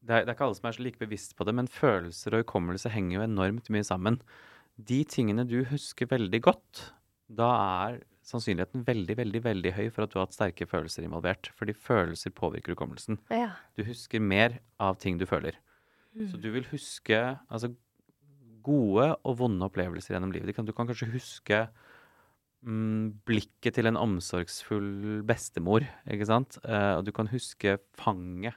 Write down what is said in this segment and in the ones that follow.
det er, det er ikke alle som er så like bevisst på det, men følelser og hukommelse henger jo enormt mye sammen. De tingene du husker veldig godt, da er sannsynligheten veldig, veldig veldig høy for at du har hatt sterke følelser involvert. Fordi følelser påvirker hukommelsen. Ja. Du husker mer av ting du føler. Mm. Så du vil huske altså, gode og vonde opplevelser gjennom livet. Du kan, du kan kanskje huske mm, blikket til en omsorgsfull bestemor, ikke sant? Uh, og du kan huske fanget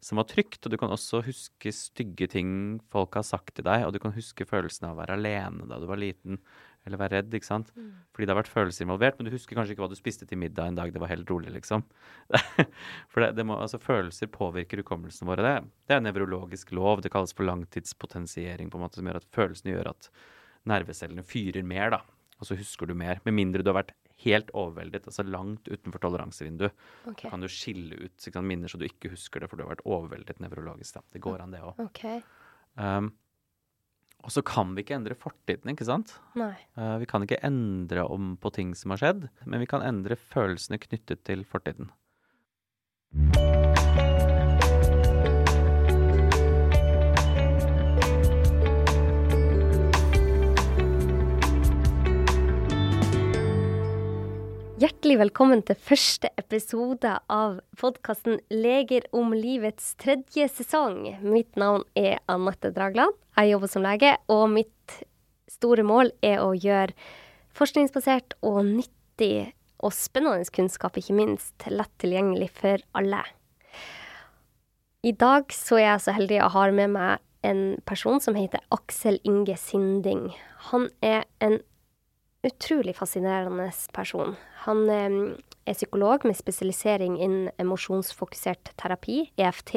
som var trygt, og du kan også huske stygge ting folk har sagt til deg, og du kan huske følelsen av å være alene da du var liten, eller være redd, ikke sant? Mm. Fordi det har vært følelser involvert, men du husker kanskje ikke hva du spiste til middag en dag det var helt rolig, liksom. For det, det må, altså, følelser påvirker hukommelsen vår, det, det er en nevrologisk lov, det kalles for langtidspotensiering, på en måte, som gjør at følelsene gjør at nervecellene fyrer mer, da. Og så husker du mer, med mindre du har vært helt overveldet, altså langt utenfor toleransevinduet. Okay. Så kan du skille ut sant, minner så du ikke husker det, for du har vært overveldet nevrologisk. Det går an, det òg. Okay. Um, og så kan vi ikke endre fortiden, ikke sant? Nei. Uh, vi kan ikke endre om på ting som har skjedd, men vi kan endre følelsene knyttet til fortiden. Hjertelig velkommen til første episode av podkasten 'Leger om livets tredje sesong'. Mitt navn er Anette Dragland. Jeg jobber som lege, og mitt store mål er å gjøre forskningsbasert og nyttig og spennende kunnskap, ikke minst, lett tilgjengelig for alle. I dag så er jeg så heldig å ha med meg en person som heter Aksel Inge Sinding. Han er en utrolig fascinerende person. Han eh, er psykolog med spesialisering innen emosjonsfokusert terapi, EFT,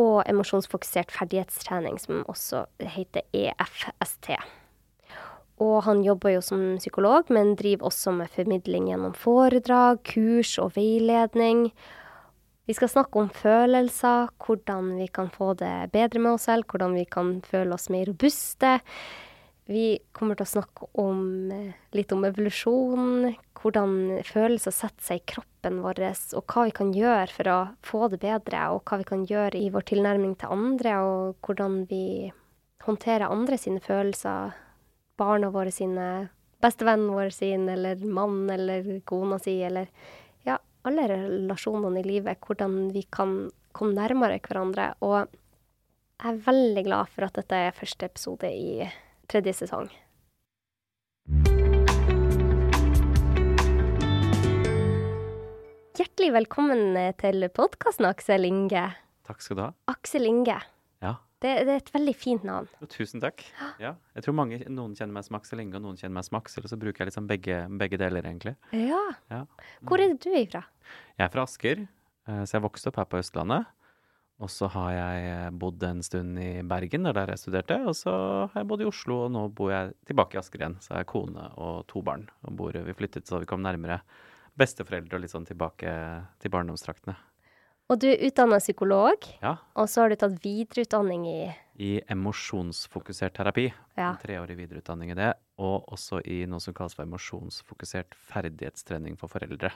og emosjonsfokusert ferdighetstrening, som også heter EFST. Og han jobber jo som psykolog, men driver også med formidling gjennom foredrag, kurs og veiledning. Vi skal snakke om følelser, hvordan vi kan få det bedre med oss selv, hvordan vi kan føle oss mer robuste. Vi kommer til å snakke om, eh, litt om evolusjon, hvordan følelser setter seg i kroppen vår, og hva vi kan gjøre for å få det bedre, og hva vi kan gjøre i vår tilnærming til andre, og hvordan vi håndterer andre sine følelser, barna våre sine, bestevennen vår sin, eller mann eller kona si, eller ja, alle relasjonene i livet, hvordan vi kan komme nærmere hverandre. Og jeg er veldig glad for at dette er første episode i tredje sesong. Hjertelig velkommen eh, til podkasten, Aksel Inge. Takk skal du ha. Aksel Inge. Ja. Det, det er et veldig fint navn. Tusen takk. Ja. Jeg tror mange, noen kjenner meg som Aksel Inge, og noen kjenner meg som Aksel, og så bruker jeg liksom begge, begge deler, egentlig. Ja. Ja. Hvor er det du er ifra? Jeg er fra Asker, eh, så jeg vokste opp her på Østlandet. Og så har jeg eh, bodd en stund i Bergen, er der jeg studerte. Og så har jeg bodd i Oslo, og nå bor jeg tilbake i Asker igjen. Så har jeg kone og to barn. Og bor, vi flyttet så vi kom nærmere besteforeldre og litt sånn tilbake til barndomstraktene. Og du er utdanna psykolog, Ja, og så har du tatt videreutdanning i i emosjonsfokusert terapi. Ja. En treårig videreutdanning i det. Og også i noe som kalles for emosjonsfokusert ferdighetstrening for foreldre.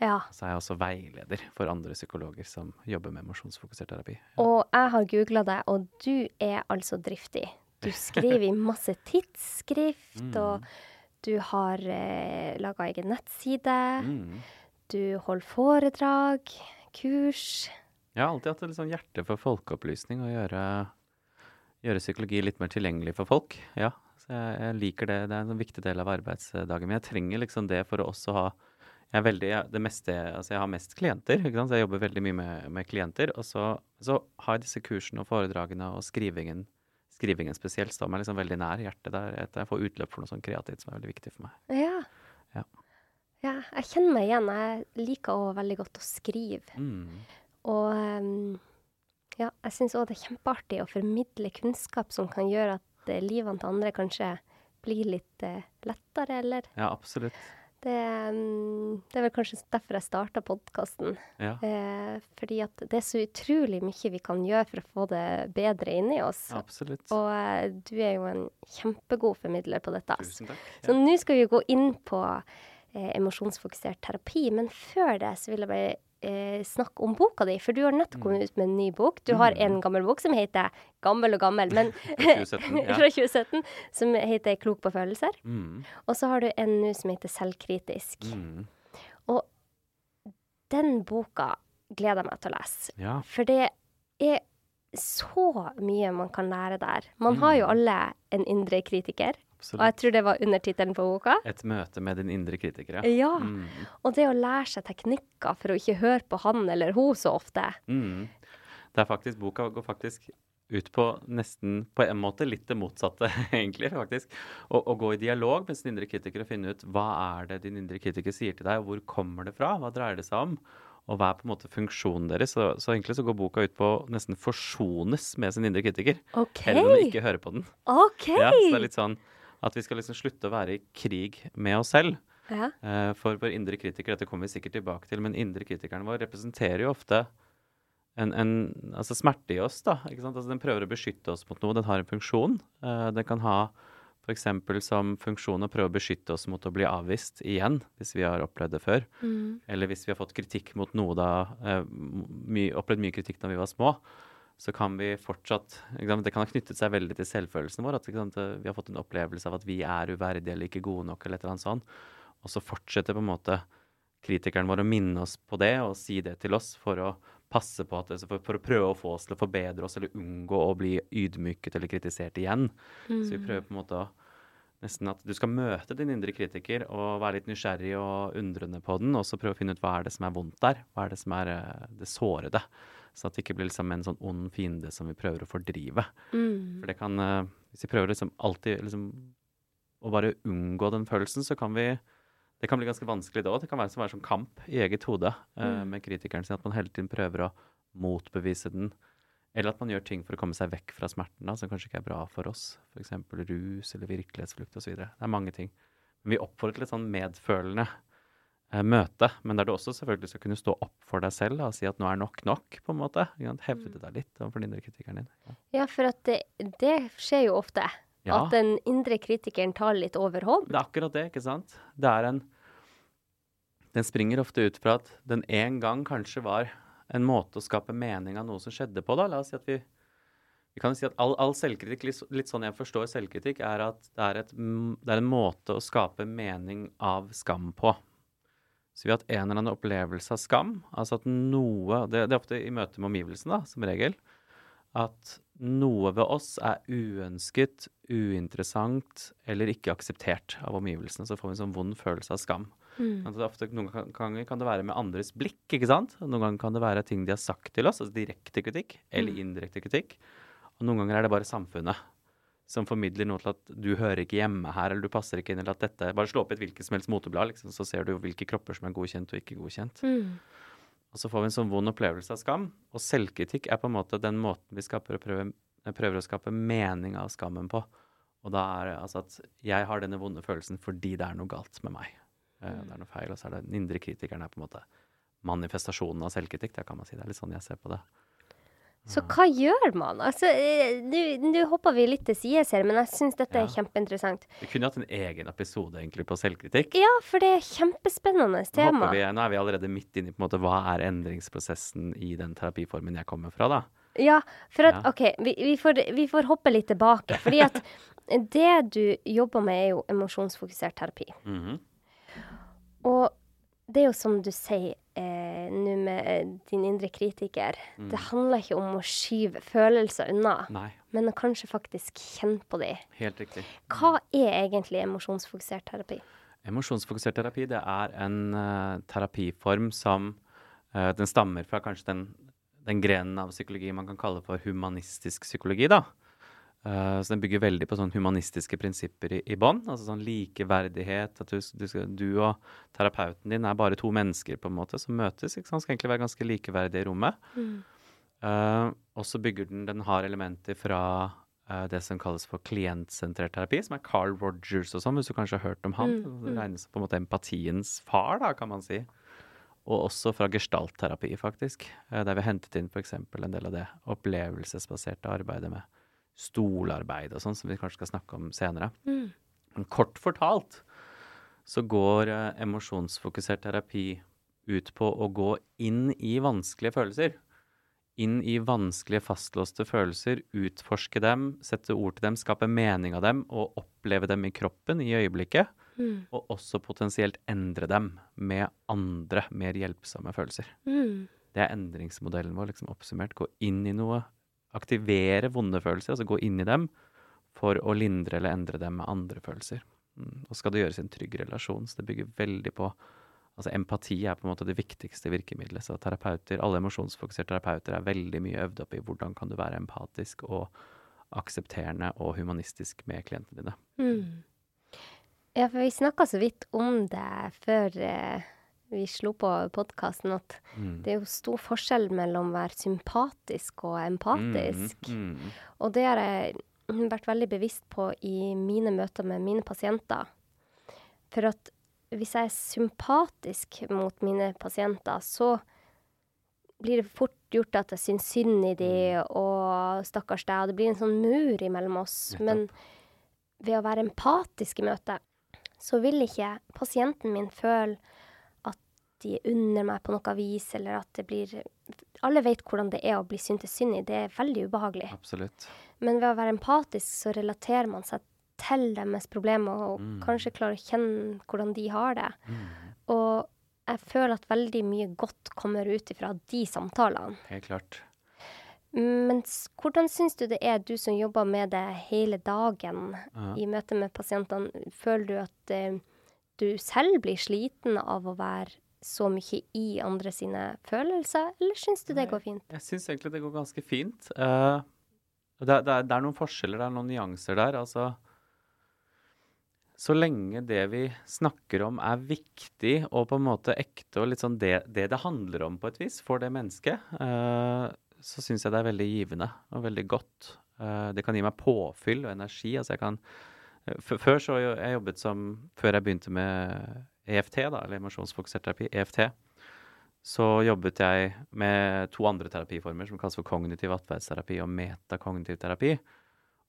Ja. Så er jeg også veileder for andre psykologer som jobber med emosjonsfokusert terapi. Og jeg har googla deg, og du er altså driftig. Du skriver i masse tidsskrift, Mm. og du har eh, laga egen nettside. Mm. Du holder foredrag, kurs. Jeg har alltid hatt et sånn hjerte for folkeopplysning og gjøre, gjøre psykologi litt mer tilgjengelig for folk. Ja, så jeg, jeg liker det. Det er en viktig del av arbeidsdagen. Men jeg trenger liksom det for å også ha jeg, er veldig, det meste, altså jeg har mest klienter, så jeg jobber veldig mye med, med klienter. Og så, så har jeg disse kursene og foredragene og skrivingen, skrivingen spesielt står meg liksom veldig nær hjertet. der at Jeg får utløp for noe sånn kreativt som er veldig viktig for meg. Ja. Ja. Ja, jeg kjenner meg igjen. Jeg liker òg veldig godt å skrive. Mm. Og ehm, ja, jeg syns òg det er kjempeartig å formidle kunnskap som kan gjøre at eh, livene til andre kanskje blir litt eh, lettere, eller Ja, absolutt. Det, ehm, det er vel kanskje derfor jeg starta podkasten. Ja, Eh, fordi at det er så utrolig mye vi kan gjøre for å få det bedre inni oss. absolutt. Og eh, du er jo en kjempegod formidler på dette. Tusen takk. Så nå skal vi gå inn på eh, emosjonsfokusert terapi. Men før det så vil jeg bare eh, snakke om boka di, for du har nettopp kommet ut med en ny bok. Du har en gammel bok som heter Gammel og gammel, men 2017, ja. fra 2017, som heter Klok på følelser. Mm. Og så har du en nå som heter Selvkritisk. Mm. Og den boka gleder jeg meg til å lese. Ja. For det er så mye man kan lære der. Man har jo alle en indre kritiker, og jeg tror det var undertittelen på boka. Et møte med din indre kritiker, ja. Ja. Mm. Og det å lære seg teknikker for å ikke høre på han eller hun så ofte. Mm. Det er faktisk, Boka går faktisk ut på nesten på en måte litt det motsatte, egentlig. faktisk. Å, å gå i dialog med sin indre kritiker og finne ut hva er det din indre kritiker sier til deg, og hvor kommer det fra? Hva dreier det seg om? Og hva er på en måte funksjonen deres? Så, så egentlig så går boka ut på å nesten forsones med sin indre kritiker. OK! Heller enn å ikke høre på den. OK! Ja, så det er litt sånn at vi skal liksom slutte å være i krig med oss selv. Ja. Uh, For vår indre kritiker, dette kommer vi sikkert tilbake til, men indre kritikeren vår representerer jo ofte en, en altså smerte i oss. da, ikke sant? Altså Den prøver å beskytte oss mot noe. Den har en funksjon. Uh, den kan ha f.eks. som funksjon å prøve å beskytte oss mot å bli avvist igjen, hvis vi har opplevd det før. Mm. Eller hvis vi har fått kritikk mot noe da uh, my, Opplevd mye kritikk da vi var små. Så kan vi fortsatt? Det kan ha knyttet seg veldig til selvfølelsen vår. At sant? vi har fått en opplevelse av at vi er uverdige eller ikke gode nok. eller et eller annet sånt. Og så fortsetter på en måte kritikeren vår å minne oss på det og si det til oss for å passe på at for, for å prøve å få oss til å forbedre oss eller unngå å bli ydmyket eller kritisert igjen. Så vi prøver på en måte å nesten at du skal møte din indre kritiker og være litt nysgjerrig og undrende på den, og så prøve å finne ut hva er det som er vondt der. Hva er det som er eh, det sårede. Så at det ikke blir liksom en sånn ond fiende som vi prøver å fordrive. Mm. For det kan eh, Hvis vi prøver liksom alltid liksom å bare unngå den følelsen, så kan vi Det kan bli ganske vanskelig da. Det kan være som en sånn kamp i eget hode mm. med kritikeren sin. At man hele tiden prøver å motbevise den. Eller at man gjør ting for å komme seg vekk fra smerten, da, som kanskje ikke er bra for oss. F.eks. rus eller virkelighetsflukt osv. Det er mange ting. Men vi oppfordrer til et sånn medfølende eh, møte, men der du også selvfølgelig skal kunne stå opp for deg selv da, og si at nå er nok nok, på en måte. Hevde deg litt overfor den indre kritikeren din. Ja. Ja, for at det, det skjer jo ofte. Ja. At den indre kritikeren tar litt overhånd. Det er akkurat det, ikke sant? Det er en Den springer ofte ut fra at den en gang kanskje var en måte å skape mening av noe som skjedde på, da. La oss si at vi vi kan jo si at all, all selvkritikk, litt, sånn jeg forstår selvkritikk, er at det er, et, det er en måte å skape mening av skam på. Så vi har hatt en eller annen opplevelse av skam. Altså at noe Det, det er ofte i møte med omgivelsene, da, som regel. At noe ved oss er uønsket, uinteressant eller ikke akseptert av omgivelsene. Så får vi en sånn vond følelse av skam. Mm. Ofte, noen ganger kan det være med andres blikk, ikke sant? Noen ganger kan det være ting de har sagt til oss, altså direkte kritikk eller indirekte kritikk. Og noen ganger er det bare samfunnet som formidler noe til at du hører ikke hjemme her, eller du passer ikke inn, eller at dette Bare slå opp i et hvilket som helst moteblad, liksom, så ser du hvilke kropper som er godkjent og ikke godkjent. Mm. Og så får vi en sånn vond opplevelse av skam. Og selvkritikk er på en måte den måten vi skaper å prøve, prøver å skape mening av skammen på. Og da er det altså at jeg har denne vonde følelsen fordi det er noe galt med meg. Mm. Det er noe feil. Og så er det den indre kritikeren er på en måte manifestasjonen av selvkritikk. Det kan man si. Det er litt sånn jeg ser på det. Så hva gjør man? Altså, eh, Nå hopper vi litt til sides her, men jeg syns dette er kjempeinteressant. Vi kunne hatt en egen episode egentlig på selvkritikk. Ja, for det er kjempespennende tema. vi, nå er vi allerede midt inne i på en måte, hva er endringsprosessen i den terapiformen jeg kommer fra, da. Ja, for at Ja. OK, vi, vi, får, vi får hoppe litt tilbake. Fordi at det du jobber med, er jo emosjonsfokusert terapi. Mhm. Og det er jo som du sier eh, nå med eh, din indre kritiker. Mm. Det handler ikke om å skyve følelser unna, Nei, men å kanskje faktisk kjenne på dem. helt riktig. Hva er egentlig emosjonsfokusert terapi? Emosjonsfokusert terapi det er en uh, terapiform som uh, Den stammer fra kanskje den, den grenen av psykologi man kan kalle for humanistisk psykologi. da. Eh, så den bygger veldig på sånn humanistiske prinsipper i, i bånn. Altså sånn likeverdighet. At du, du, skal, du og terapeuten din er bare to mennesker på en måte som møtes. ikke sant? Skal egentlig være ganske likeverdige i rommet. Eh, og så bygger den Den har elementer fra uh, det som kalles for klientsentrert terapi, som er Carl Rogers og sånn, hvis du kanskje har hørt om han. Det regnes på en måte empatiens far, da, kan man si. Og også fra gestaltterapi, faktisk. Uh, der vi har hentet inn f.eks. en del av det opplevelsesbaserte arbeidet med stolarbeid og sånn, som vi kanskje skal snakke om senere. Men kort fortalt så går eh, emosjonsfokusert terapi ut på å gå inn i vanskelige følelser. Inn i vanskelige, fastlåste følelser, utforske dem, sette ord til dem, skape mening av dem og oppleve dem i kroppen i øyeblikket. Mm. Og også potensielt endre dem med andre, mer hjelpsomme følelser. Mm. Det er endringsmodellen vår, liksom oppsummert. Gå inn i noe. Aktivere vonde følelser, altså gå inn i dem for å lindre eller endre dem med andre følelser. Mm. Og skal det gjøres i en trygg relasjon, så det bygger veldig på Altså empati er på en måte det viktigste virkemidlet. Så terapeuter, alle emosjonsfokuserte terapeuter er veldig mye øvd opp i hvordan kan du være empatisk og aksepterende og humanistisk med klientene dine. Mm. Ja, for vi snakka så vidt om det før eh, vi slo på podkasten, at Mm. det er jo stor forskjell mellom å være sympatisk og empatisk. Mm, mm. Og det har jeg vært veldig bevisst på i mine møter med mine pasienter. For at hvis jeg er sympatisk mot mine pasienter, så blir det fort gjort at jeg syns synd i de, og stakkars deg, og det blir en sånn mur imellom oss. Men ved å være empatisk i møtet, så vil ikke pasienten min føle de er under meg på noe vis, eller at det blir Alle vet hvordan det er å bli syntes synd i. Det er veldig ubehagelig. Absolutt. Men ved å være empatisk, så relaterer man seg til deres problemer, og Mm. kanskje klarer å kjenne hvordan de har det. Mm. Og jeg føler at veldig mye godt kommer ut ifra de samtalene. Helt klart. Men hvordan syns du det er, du som jobber med det hele dagen Ja. i møte med pasientene? Føler du at uh, du selv blir sliten av å være så mye i andre sine følelser, eller syns du det går fint? Jeg syns egentlig det går ganske fint. Uh, det, det, det er noen forskjeller, det er noen nyanser der. Altså Så lenge det vi snakker om er viktig og på en måte ekte og litt sånn det det, det handler om på et vis for det mennesket, uh, så syns jeg det er veldig givende og veldig godt. Uh, det kan gi meg påfyll og energi. Altså jeg kan Før så jeg jobbet som Før jeg begynte med EFT, da, eller emosjonsfokusert terapi, EFT, så jobbet jeg med to andre terapiformer som kalles for kognitiv atferdsterapi og metakognitiv terapi.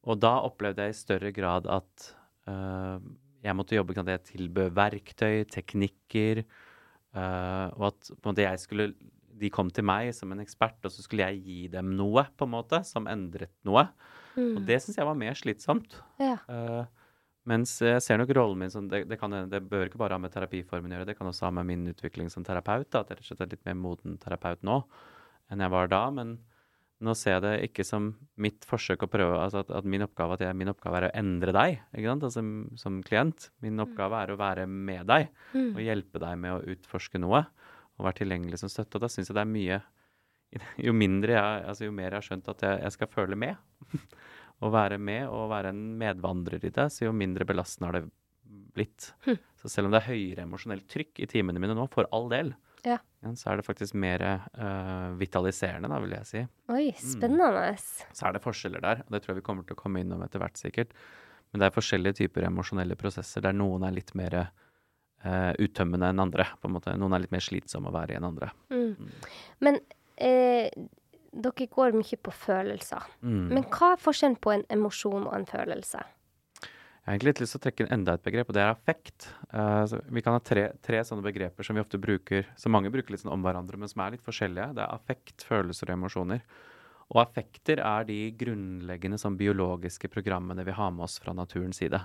Og da opplevde jeg i større grad at eh, jeg måtte jobbe med det tilbød verktøy, teknikker, eh, og at på en måte jeg skulle De kom til meg som en ekspert, og så skulle jeg gi dem noe, på en måte, som endret noe. Og det syns jeg var mer slitsomt. Ja. Eh, mens jeg ser nok rollen min som det, det, kan, det bør ikke bare ha med terapiformen å gjøre, det kan også ha med min utvikling som terapeut. Da, at jeg rett og slett er litt mer moden terapeut nå enn jeg var da. Men nå ser jeg det ikke som mitt forsøk å prøve altså at, at min, oppgave, at jeg, min oppgave er å endre deg ikke sant? Altså, som, klient. Min oppgave er å være med deg Mm. og hjelpe deg med å utforske noe. Og være tilgjengelig som støtte. Og da syns jeg det er mye Jo mindre jeg, altså jo mer jeg har skjønt at jeg, jeg skal føle med, og være med og være en medvandrer i det, så jo mindre belastende har det blitt. Hm. Så selv om det er høyere emosjonelt trykk i timene mine nå, for all del, Ja. så er det faktisk mer uh, vitaliserende, da, vil jeg si. Oi, spennende. Så er det forskjeller der, og det tror jeg vi kommer til å komme innom etter hvert, sikkert. Men det er forskjellige typer emosjonelle prosesser der noen er litt mer uh, uttømmende enn andre. på en måte. Noen er litt mer slitsomme å være i enn andre. Mm. Men eh, dere går mye på følelser. Mm. Men hva er forskjellen på en emosjon og en følelse? Jeg har egentlig litt lyst til å trekke inn enda et begrep, og det er affekt. Uh, vi kan ha tre, tre sånne begreper som vi ofte bruker, som mange bruker litt sånn om hverandre, men som er litt forskjellige. Det er affekt, følelser og emosjoner. Og affekter er de grunnleggende sånn biologiske programmene vi har med oss fra naturens side.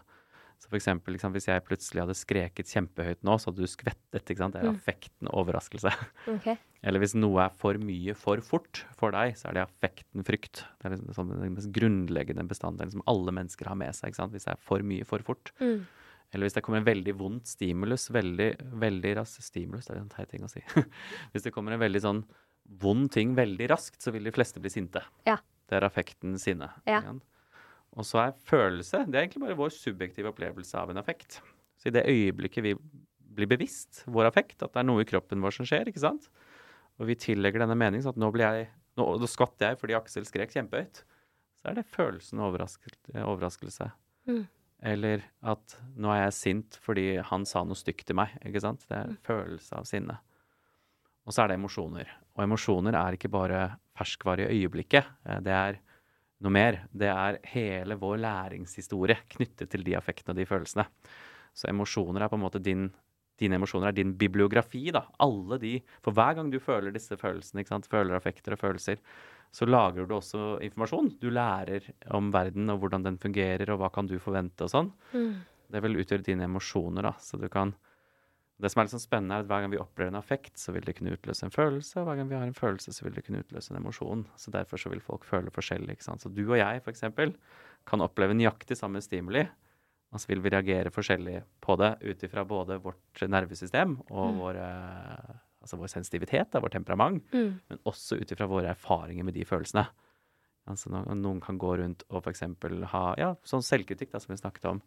Så for eksempel, liksom, hvis jeg plutselig hadde skreket kjempehøyt nå, så hadde du skvettet. ikke sant? Det er Mm. affekten overraskelse. Okay. Eller hvis noe er for mye for fort for deg, så er det affekten frykt. Det er liksom sånn den mest grunnleggende bestanddelen som alle mennesker har med seg. ikke sant? Hvis det er for mye for fort. Mm. Eller hvis det kommer en veldig vondt stimulus, veldig, veldig raskt Stimulus, det er en teit ting å si. hvis det kommer en veldig sånn vond ting veldig raskt, så vil de fleste bli sinte. Ja. Det er affekten sinne. Ja. ikke sant? Og så er følelse Det er egentlig bare vår subjektive opplevelse av en affekt. Så i det øyeblikket vi blir bevisst vår affekt, at det er noe i kroppen vår som skjer, ikke sant, og vi tillegger denne meningen, sånn at nå blir jeg Nå, nå skvatt jeg fordi Aksel skrek kjempehøyt. Så er det følelsen av overraskel- overraskelse. Mm. Eller at nå er jeg sint fordi han sa noe stygt til meg. ikke sant? Det er en følelse av sinne. Og så er det emosjoner. Og emosjoner er ikke bare ferskvare i øyeblikket. Det er noe mer. Det er hele vår læringshistorie knyttet til de affektene og de følelsene. Så emosjoner er på en måte din Dine emosjoner er din bibliografi, da. Alle de For hver gang du føler disse følelsene, ikke sant, føler affekter og følelser, så lagrer du også informasjon. Du lærer om verden og hvordan den fungerer, og hva kan du forvente og sånn. Mm. Det vil utgjøre dine emosjoner, da. Så du kan Det som er litt sånn spennende, er at hver gang vi opplever en affekt, så vil det kunne utløse en følelse, og hver gang vi har en følelse, så vil det kunne utløse en emosjon. Så derfor så vil folk føle forskjellig, ikke sant. Så du og jeg, for eksempel, kan oppleve nøyaktig samme stimuli, og så vil vi reagere forskjellig på det ut ifra både vårt nervesystem og Mm. vår, eh, altså vår sensitivitet, da, vårt temperament, Mm. men også ut ifra våre erfaringer med de følelsene. Altså noen kan gå rundt og f.eks. ha ja, sånn selvkritikk, da, som vi snakket om.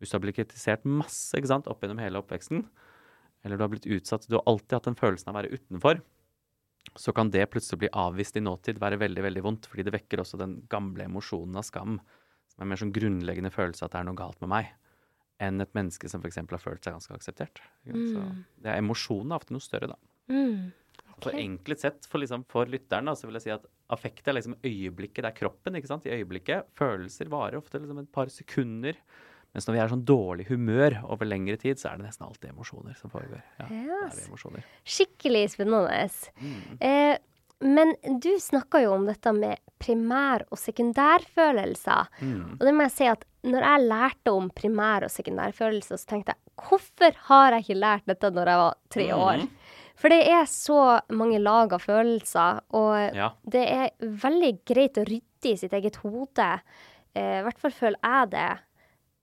Hvis du har blitt kritisert masse ikke sant, opp gjennom hele oppveksten, eller du har blitt utsatt Du har alltid hatt den følelsen av å være utenfor. Så kan det plutselig bli avvist i nåtid være veldig veldig vondt, fordi det vekker også den gamle emosjonen av skam, som er mer sånn grunnleggende følelse at det er noe galt med meg, enn et menneske som f.eks. har følt seg ganske akseptert. Så Mm. det er emosjonen er ofte noe større, da. Mm. Okay. Ok. enkelt sett, for, liksom, for lytteren, da, så vil jeg si at affekt er liksom øyeblikket, det er kroppen, ikke sant, i øyeblikket. Følelser varer ofte liksom et par sekunder. Mens når vi er sånn dårlig humør over lengre tid, så er det nesten alltid emosjoner som foregår. Ja, Yes. emosjoner. Skikkelig spennende. Mm. Eh, men du snakka jo om dette med primær- og sekundærfølelser. Mm. Og det må jeg si at når jeg lærte om primær- og sekundærfølelser, så tenkte jeg hvorfor har jeg ikke lært dette når jeg var tre år? Mm. For det er så mange lag av følelser, og Ja. det er veldig greit å rydde i sitt eget hode. Eh, I hvert fall føler jeg det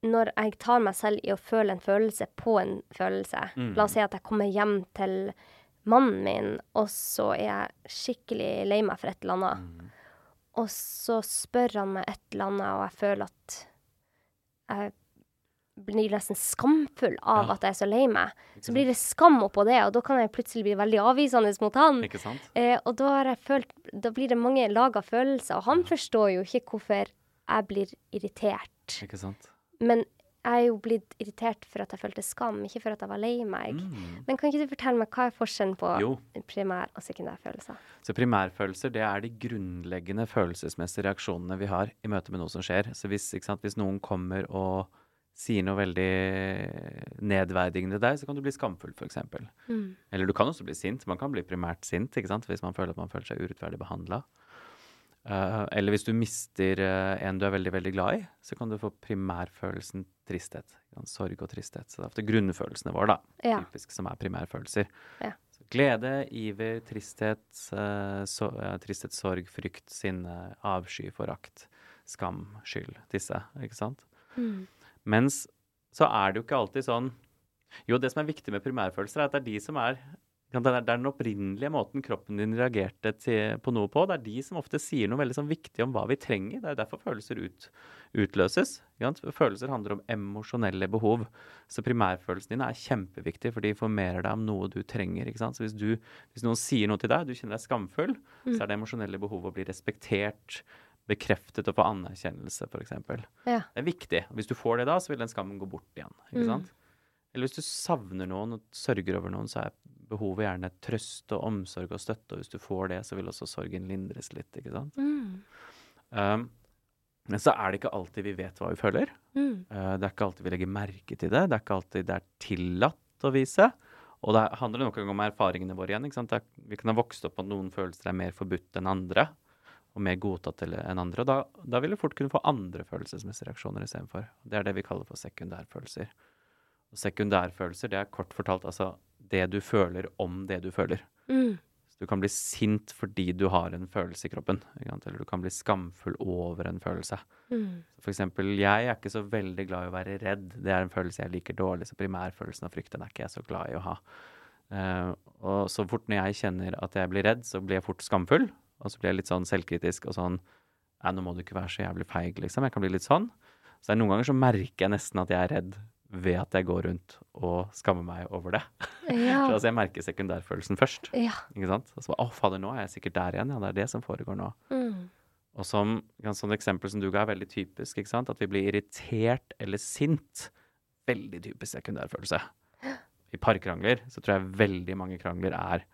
når jeg tar meg selv i å føle en følelse på en følelse. Mm. La oss si at jeg kommer hjem til mannen min, og så er jeg skikkelig lei meg for et eller annet. Mm. Og så spør han meg et eller annet, og jeg føler at jeg blir nesten skamfull av Ja. at jeg er så lei meg. Så blir det skam oppå det, og da kan jeg plutselig bli veldig avvisende mot han. Ikke sant? Eh, og da følt Da blir det mange lag av følelser, og han forstår jo ikke hvorfor jeg blir irritert. Ikke sant? Men jeg er jo blitt irritert for at jeg følte skam, ikke for at jeg var lei meg. Mm. Men kan ikke du fortelle meg hva er forskjellen på Jo. primær- og sekundærfølelser? Så primærfølelser det er de grunnleggende følelsesmessige reaksjonene vi har i møte med noe som skjer. Så hvis, sant, hvis noen kommer og sier noe veldig nedverdigende til deg, så kan du bli skamfull, f.eks. Mm. Eller du kan også bli sint. Man kan bli primært sint sant? hvis man føler at man føler seg urettferdig behandla. Eller hvis du mister eh, en du er veldig veldig glad i, så kan du få primærfølelsen tristhet. Sorg og tristhet. Så det er ofte grunnfølelsene våre da, Ja. typisk, som er primærfølelser. Ja. Så glede, iver, tristhet, eh, så, tristhet, sorg, frykt, sinne, avsky, forakt, skam, skyld. Disse, ikke sant? Mm. Mens så er det jo ikke alltid sånn Jo, det som er viktig med primærfølelser, er at det er de som er det er den opprinnelige måten kroppen din reagerte på noe på. Det er de som ofte sier noe veldig sånn viktig om hva vi trenger. Det er derfor følelser ut, utløses. Følelser handler om emosjonelle behov. Så primærfølelsen din er kjempeviktig, for de informerer deg om noe du trenger. Så hvis, du, hvis noen sier noe til deg, du kjenner deg skamfull, så er det emosjonelle behovet å bli respektert, bekreftet og få anerkjennelse, f.eks. Ja. Det er viktig. Hvis du får det da, så vil den skammen gå bort igjen. ikke Mm. sant? Eller hvis du savner noen og sørger over noen, så er behovet gjerne trøst og omsorg og støtte. Og hvis du får det, så vil også sorgen lindres litt. ikke sant? Mm. Um, men så er det ikke alltid vi vet hva vi føler. Mm. Uh, det er ikke alltid vi legger merke til det. Det er ikke alltid det er tillatt å vise. Og det handler nok en gang om erfaringene våre igjen. ikke sant? Er, vi kan ha vokst opp på at noen følelser er mer forbudt enn andre. Og mer godtatt enn andre. Og da, da vil du fort kunne få andre følelsesmessige reaksjoner istedenfor. Det er det vi kaller for sekundærfølelser. Og sekundærfølelser, det er kort fortalt altså det du føler om det du føler. Mm. Så du kan bli sint fordi du har en følelse i kroppen. Eller du kan bli skamfull over en følelse. Mm. For eksempel, jeg er ikke så veldig glad i å være redd. Det er en følelse jeg liker dårlig, så primærfølelsen av frykt den er ikke jeg så glad i å ha. Uh, og så fort når jeg kjenner at jeg blir redd, så blir jeg fort skamfull. Og så blir jeg litt sånn selvkritisk og sånn Nei, nå må du ikke være så jævlig feig, liksom. Jeg kan bli litt sånn. Så er det noen ganger så merker jeg nesten at jeg er redd ved at jeg går rundt og skammer meg over det. Ja. Så altså, jeg merker sekundærfølelsen først. ja. Ikke sant? Og så bare, å fader, nå er jeg sikkert der igjen. Ja, det er det som foregår nå. Mm. Og som sånn eksempel som du ga, er veldig typisk. ikke sant? At vi blir irritert eller sint. Veldig typisk sekundærfølelse. I parkrangler så tror jeg veldig mange krangler er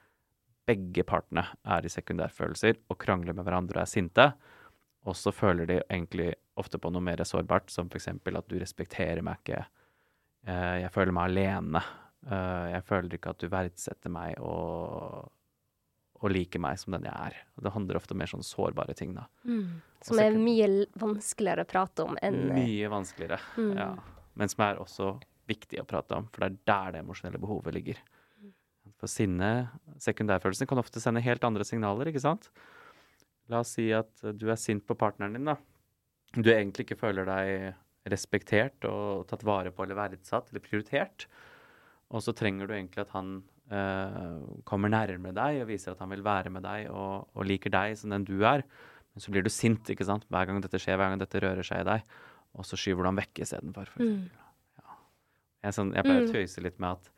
Begge partene er i sekundærfølelser og krangler med hverandre og er sinte. Og så føler de egentlig ofte på noe mer sårbart, som f.eks. at du respekterer meg ikke. Eh, jeg føler meg alene. Eh, jeg føler ikke at du verdsetter meg og, og liker meg som den jeg er. Det handler ofte om mer sånn sårbare ting, da. Mm. Som er mye vanskeligere å prate om enn eh, Mye vanskeligere. Mm. Ja. Men som er også viktig å prate om, for det er der det emosjonelle behovet ligger. For sinne, sekundærfølelsen, kan ofte sende helt andre signaler, ikke sant? La oss si at du er sint på partneren din, da. Du egentlig ikke føler deg respektert og tatt vare på eller verdsatt eller prioritert. Og så trenger du egentlig at han eh, kommer nærmere deg og viser at han vil være med deg og, og liker deg som den du er. Men så blir du sint ikke sant? hver gang dette skjer, hver gang dette rører seg i deg. Og så skyver du ham vekk istedenfor. For Mm. ja. jeg, sånn, jeg pleier Mm. å tøyse litt med at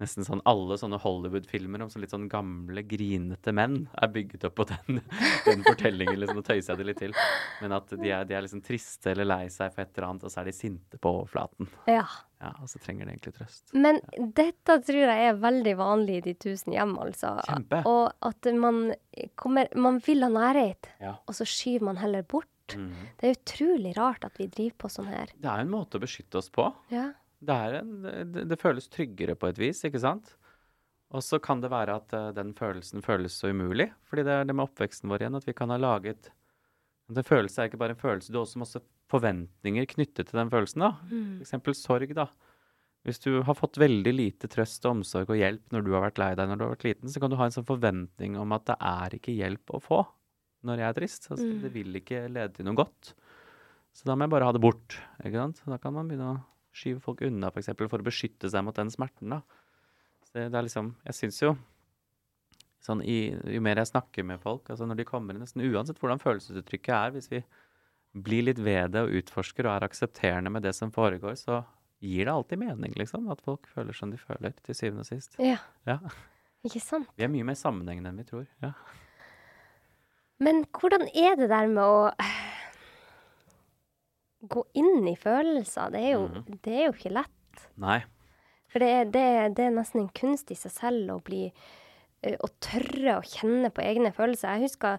nesten sånn alle sånne Hollywood-filmer om sånn litt sånn gamle, grinete menn er bygget opp på den, den fortellingen. liksom, Nå tøyser jeg det litt til. Men at de er, de er liksom triste eller lei seg for et eller annet, og så er de sinte på overflaten. Ja. Ja, Og så trenger de egentlig trøst. Men dette tror jeg er veldig vanlig i de tusen hjem, altså. Kjempe. Og at man kommer Man vil ha nærhet, Ja. og så skyver man heller bort. Mm. Det er utrolig rart at vi driver på sånn her. Det er jo en måte å beskytte oss på. Ja. Det, en, det, det føles tryggere på et vis, ikke sant? Og så kan det være at eh, den følelsen føles så umulig. Fordi det er det med oppveksten vår igjen, at vi kan ha laget En følelse er ikke bare en følelse, du har også masse forventninger knyttet til den følelsen. da. Mm. Eksempel sorg, da. Hvis du har fått veldig lite trøst og omsorg og hjelp når du har vært lei deg når du har vært liten, så kan du ha en sånn forventning om at det er ikke hjelp å få når jeg er trist. Altså, Mm. Det vil ikke lede til noe godt. Så da må jeg bare ha det bort. ikke sant? Da kan man begynne å skyve folk unna, f.eks. For, eksempel, for å beskytte seg mot den smerten. da. Så det, det er liksom, Jeg syns jo sånn i, Jo mer jeg snakker med folk, altså når de kommer inn, nesten uansett hvordan følelsesuttrykket er, hvis vi blir litt ved det og utforsker og er aksepterende med det som foregår, så gir det alltid mening, liksom. At folk føler som de føler, til syvende og sist. ja. Ja. Ikke sant? Vi er mye mer sammenhengende enn vi tror. Ja. Men hvordan er det der med å gå inn i følelser? Det er jo, mm. det er jo ikke lett. Nei. For det, det, det er nesten en kunst i seg selv å bli Å tørre å kjenne på egne følelser. Jeg husker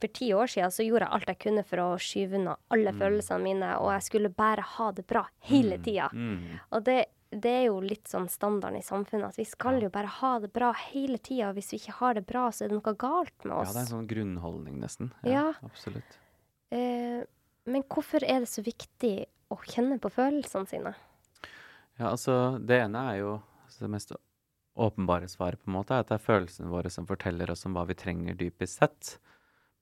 for ti år siden så gjorde jeg alt jeg kunne for å skyve unna alle følelsene mine, og jeg skulle bare ha det bra hele tida. Mm. Og det, det er jo litt sånn standarden i samfunnet, at vi skal jo bare ha det bra hele tida. Og hvis vi ikke har det bra, så er det noe galt med oss. Ja, det er en sånn grunnholdning, nesten. Ja. Absolutt. Eh, men hvorfor er det så viktig å kjenne på følelsene sine? Ja, altså, det ene er jo altså, det mest åpenbare svaret, på en måte, er at det er følelsene våre som forteller oss om hva vi trenger dypest sett.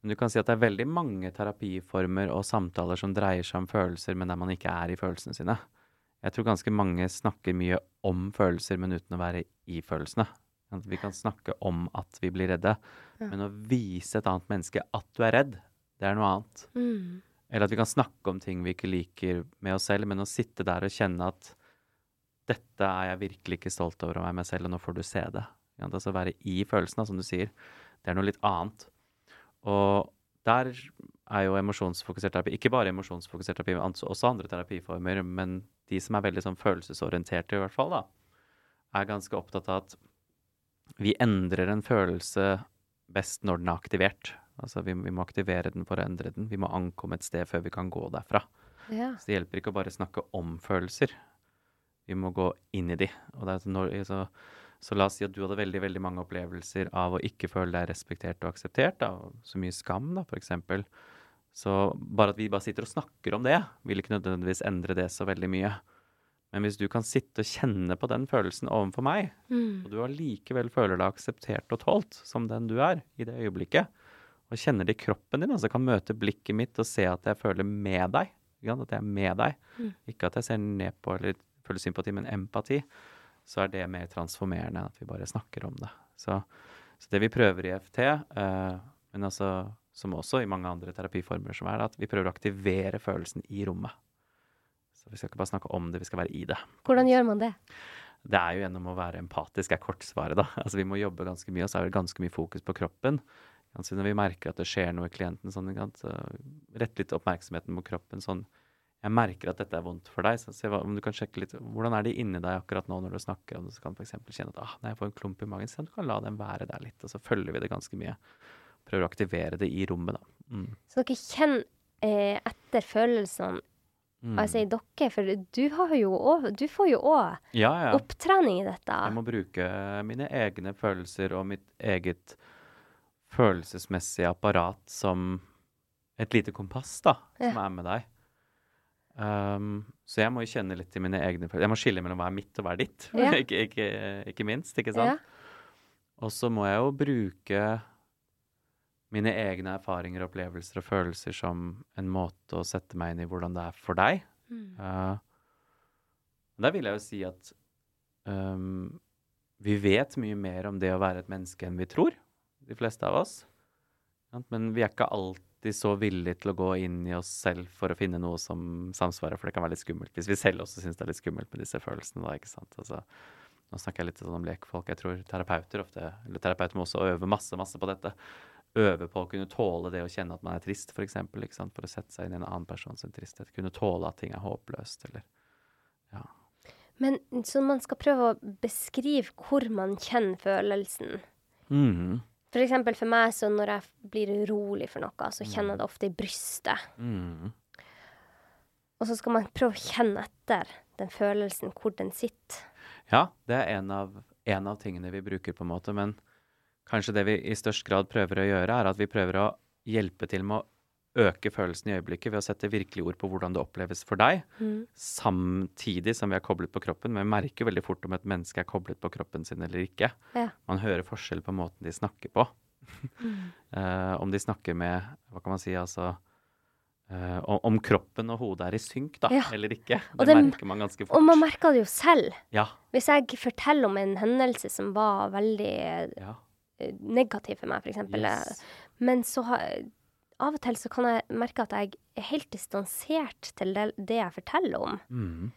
Men du kan si at det er veldig mange terapiformer og samtaler som dreier seg om følelser, men der man ikke er i følelsene sine. Jeg tror ganske mange snakker mye om følelser, men uten å være i følelsene. Vi kan snakke om at vi blir redde, men å vise et annet menneske at du er redd, det er noe annet. Mm. Eller at vi kan snakke om ting vi ikke liker med oss selv, men å sitte der og kjenne at dette er jeg virkelig ikke stolt over å være meg selv, og nå får du se det. Altså være i følelsen, som du sier. Det er noe litt annet. Og der er jo emosjonsfokusert terapi Ikke bare emosjonsfokusert terapi, men også andre terapiformer. Men de som er veldig sånn følelsesorienterte, i hvert fall, da, er ganske opptatt av at vi endrer en følelse best når den er aktivert. Altså vi, vi må aktivere den for å endre den. Vi må ankomme et sted før vi kan gå derfra. Ja. Så det hjelper ikke å bare snakke om følelser. Vi må gå inn i de. Og det når, så, så la oss si at du hadde veldig veldig mange opplevelser av å ikke føle deg respektert og akseptert. Da. Så mye skam, da, eksempel. Så bare at vi bare sitter og snakker om det, vil ikke nødvendigvis endre det så veldig mye. Men hvis du kan sitte og kjenne på den følelsen overfor meg, Mm. og du allikevel føler deg akseptert og tålt som den du er i det øyeblikket, og kjenner det i kroppen din, altså kan møte blikket mitt og se at jeg føler med deg, at jeg er med deg, Mm. ikke at jeg ser ned på eller føler sympati, men empati, så er det mer transformerende enn at vi bare snakker om det. Så, så det vi prøver i FT, uh, men altså, som også i mange andre terapiformer som er, at vi prøver å aktivere følelsen i rommet. Så vi skal ikke bare snakke om det, vi skal være i det. Hvordan gjør man det? Det er jo gjennom å være empatisk, er kortsvaret, da. Altså vi må jobbe ganske mye, og så er det ganske mye fokus på kroppen. Altså når vi merker at det skjer noe i klienten, sånn, så rett litt oppmerksomheten mot kroppen sånn Jeg merker at dette er vondt for deg, så se om du kan sjekke litt Hvordan er det inni deg akkurat nå når du snakker, og du kan f.eks. kjenne at ah, nei, jeg får en klump i magen, se om du kan la den være der litt, og så følger vi det ganske mye. Prøver å aktivere det i rommet, da. Mm. Så dere kjenner eh, etter følelsene Mm. Altså i dere, for du, har jo også, du får jo òg Ja, ja. opptrening i dette. Jeg må bruke mine egne følelser og mitt eget følelsesmessige apparat som et lite kompass, da, som Ja. er med deg. Um, så jeg må jo kjenne litt til mine egne følelser. Jeg må skille mellom hva er mitt og hva er ditt, Ja. ikke, ikke, ikke minst, ikke sant? Ja. Og så må jeg jo bruke mine egne erfaringer, opplevelser og følelser som en måte å sette meg inn i hvordan det er for deg. Mm. Uh, der vil jeg jo si at um, vi vet mye mer om det å være et menneske enn vi tror, de fleste av oss. Men vi er ikke alltid så villige til å gå inn i oss selv for å finne noe som samsvarer, for det kan være litt skummelt. Hvis vi selv også syns det er litt skummelt med disse følelsene, da, ikke sant. Altså, nå snakker jeg litt sånn om lekfolk. Jeg tror terapeuter ofte, eller terapeuter må også øve masse, masse på dette. Øve på å kunne tåle det å kjenne at man er trist, f.eks. For å sette seg inn i en annen persons tristhet. Kunne tåle at ting er håpløst, eller Ja. Men så man skal prøve å beskrive hvor man kjenner følelsen. Mm. For eksempel for meg, så når jeg blir urolig for noe, så kjenner jeg det ofte i brystet. Mm. Og så skal man prøve å kjenne etter den følelsen, hvor den sitter. Ja, det er en av, en av tingene vi bruker, på en måte. Men kanskje det vi i størst grad prøver å gjøre, er at vi prøver å hjelpe til med å øke følelsen i øyeblikket ved å sette virkelig ord på hvordan det oppleves for deg, samtidig som vi er koblet på kroppen. Men vi merker veldig fort om et menneske er koblet på kroppen sin eller ikke. Ja. Man hører forskjell på måten de snakker på. uh, om de snakker med Hva kan man si, altså uh, om, om kroppen og hodet er i synk, da, Ja. eller ikke. Det det- merker man ganske fort. Og man merker det jo selv. Ja. Hvis jeg forteller om en hendelse som var veldig ja. eh, negativ for meg, f.eks., Yes. men så har av og til så kan jeg merke at jeg er helt distansert til det, det jeg forteller om. Mm.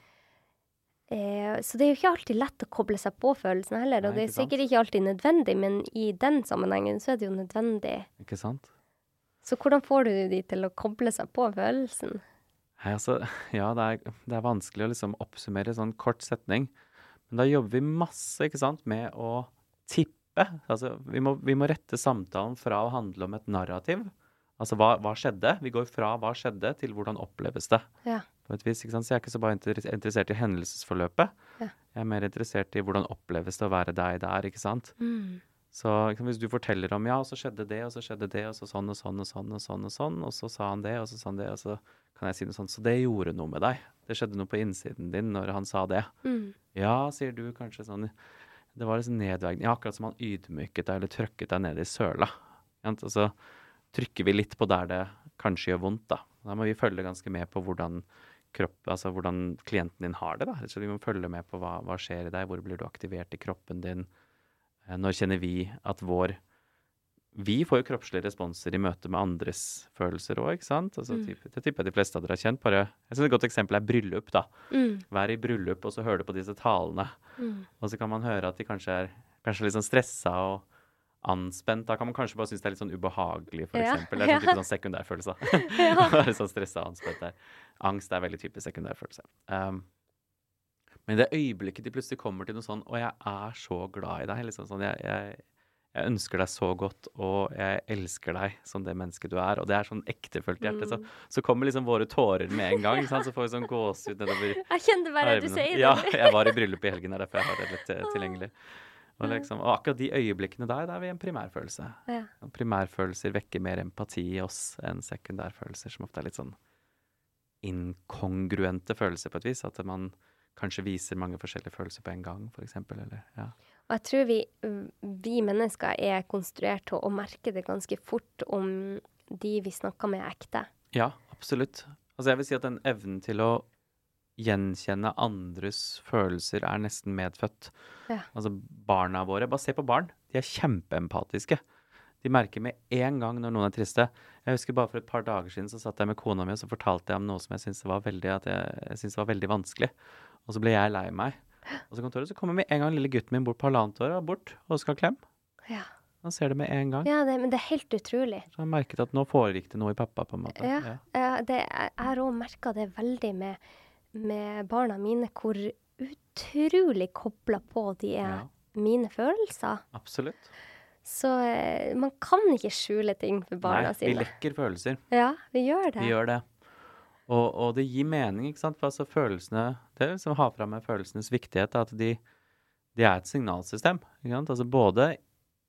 Eh, så det er jo ikke alltid lett å koble seg på følelsene heller, og det er sikkert ikke alltid nødvendig, men i den sammenhengen så er det jo nødvendig. Ikke sant? Så hvordan får du de til å koble seg på følelsen? Nei, altså, ja, det er, det er vanskelig å liksom oppsummere sånn kort setning. Men da jobber vi masse ikke sant, med å tippe. Altså, vi, må, vi må rette samtalen fra å handle om et narrativ. Altså hva, hva skjedde? Vi går fra hva skjedde til hvordan oppleves det. Ja. Vis, ikke sant? Så jeg er ikke så bare interessert i hendelsesforløpet. Ja. Jeg er mer interessert i hvordan oppleves det å være deg der, ikke sant. Så ikke sant, hvis du forteller om ja, og så skjedde det, og så skjedde det, og så sånn og sånn og sånn og sånn, og sånn, og så sa han det, og så sa han det, og så kan jeg si noe sånt. Så det gjorde noe med deg. Det skjedde noe på innsiden din når han sa det. Mm. Ja, sier du kanskje sånn Det var liksom nedverdigende. Ja, akkurat som han ydmyket deg eller trøkket deg ned i søla. ikke sant? Og så trykker vi litt på der det kanskje gjør vondt, da. Da må vi følge ganske med på hvordan kropp, altså hvordan klienten din har det. da. Så vi må følge med på hva, hva skjer i deg, hvor blir du aktivert i kroppen din. Eh, Når kjenner vi at vår Vi får jo kroppslige responser i møte med andres følelser òg, ikke sant? Altså, Mm. typ, det tipper jeg de fleste av dere har kjent. Bare, jeg synes Et godt eksempel er bryllup. da. Mm. Vær i bryllup, og så hører du på disse talene. Mm. Og så kan man høre at de kanskje er kanskje litt sånn stressa og anspent. Da kan man kanskje bare synes det er litt sånn ubehagelig, for Ja, eksempel. Det er sånn type sånn sekundærfølelse. Ja. Sånn stressa og anspent der. Angst er veldig typisk sekundærfølelse. Um, men i det øyeblikket de plutselig kommer til noe sånn Og jeg er så glad i deg', liksom sånn, jeg, jeg, jeg ønsker deg så godt, og jeg elsker deg som det mennesket du er. Og det er sånn ektefølt hjerte. Så, Mm. så kommer liksom våre tårer med en gang. Så får vi sånn gåsehud nedover Jeg kjenner bare du sier. Ja, jeg var i bryllup i helgen, det er derfor jeg har det litt eh, tilgjengelig. Og, liksom, og akkurat de øyeblikkene der, da er vi en primærfølelse. Ja. Primærfølelser vekker mer empati i oss enn sekundærfølelser, som ofte er litt sånn inkongruente følelser på et vis. At man kanskje viser mange forskjellige følelser på en gang, f.eks. Eller ja. Og jeg tror vi, vi mennesker er konstruert til å merke det ganske fort om de vi snakker med, er ekte. Ja, absolutt. Altså jeg vil si at den evnen til å gjenkjenne andres følelser er nesten medfødt. Ja. Altså barna våre, bare se på barn, de er kjempeempatiske. De merker med en gang når noen er triste. Jeg husker bare for et par dager siden så satt jeg med kona mi og så fortalte jeg om noe som jeg syntes var veldig, jeg, jeg syntes var veldig vanskelig. Og så ble jeg lei meg. Og så, kontoret, så kommer med en gang lille gutten min bort på halvannet år bort og skal ha klem. Ja, Han ser det med en gang. ja det, men det er helt utrolig. Så han merket at nå foregikk det noe i pappa, på en måte. Ja. Ja. Ja, det, jeg har òg merka det veldig med, med barna mine, hvor utrolig kobla på de er Ja. mine følelser. Absolutt. Så eh, man kan ikke skjule ting for barna Nei, vi lekker følelser. Ja, vi gjør det. Vi gjør det. Og, og det gir mening, ikke sant. For altså følelsene Det er liksom å ha fram med følelsenes viktighet, at de, de er et signalsystem. Ikke sant? Altså både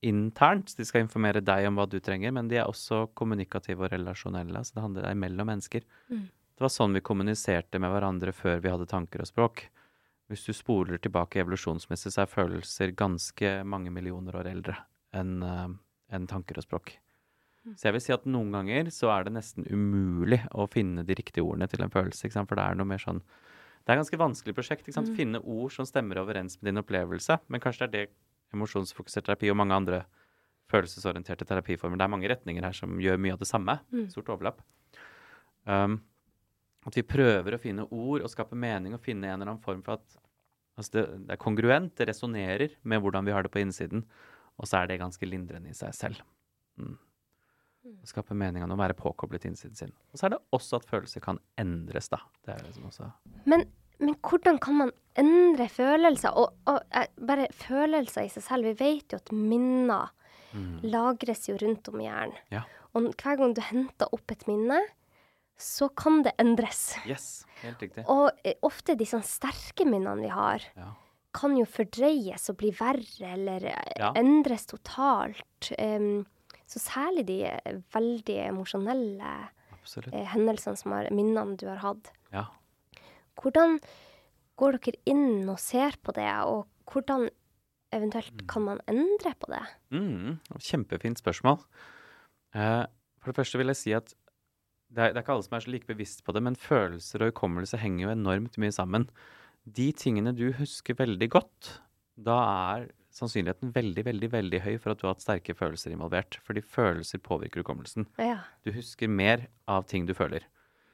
internt, de skal informere deg om hva du trenger, men de er også kommunikative og relasjonelle. Så det handler mellom mennesker. Mm. Det var sånn vi kommuniserte med hverandre før vi hadde tanker og språk. Hvis du spoler tilbake evolusjonsmessig, så er følelser ganske mange millioner år eldre enn uh, enn tanker og språk. Mm. Så jeg vil si at noen ganger så er det nesten umulig å finne de riktige ordene til en følelse. Ikke sant? For det er noe mer sånn Det er et ganske vanskelig prosjekt. Ikke sant? Mm. Finne ord som stemmer overens med din opplevelse. Men kanskje det er det emosjonsfokusert terapi og mange andre følelsesorienterte terapiformer Det er mange retninger her som gjør mye av det samme. Mm. Stort overlapp. Um, at vi prøver å finne ord og skape mening og finne en eller annen form for at altså det, det er kongruent, det resonnerer med hvordan vi har det på innsiden. Og så er det ganske lindrende i seg selv. Mm. Å skape mening av å være påkoblet innsiden sin. Og så er det også at følelser kan endres, da. Det er liksom også Men, men hvordan kan man endre følelser? Og, og eh, bare følelser i seg selv. Vi vet jo at minner mm. lagres jo rundt om i hjernen. Ja. Og hver gang du henter opp et minne, så kan det endres. Yes, helt riktig. Og eh, ofte de sånn sterke minnene vi har, Ja. kan jo fordreies og bli verre eller eh, Ja. endres totalt. Um, så særlig de eh, veldig emosjonelle eh, hendelsene som har minnene du har hatt. Ja. Hvordan går dere inn og ser på det, og hvordan eventuelt Mm. kan man endre på det? Mm, kjempefint spørsmål. Eh, for det første vil jeg si at det er, det er ikke alle som er så like bevisst på det, men følelser og hukommelse henger jo enormt mye sammen. De tingene du husker veldig godt, da er sannsynligheten veldig, veldig veldig høy for at du har hatt sterke følelser involvert. Fordi følelser påvirker hukommelsen. Ja. Du husker mer av ting du føler.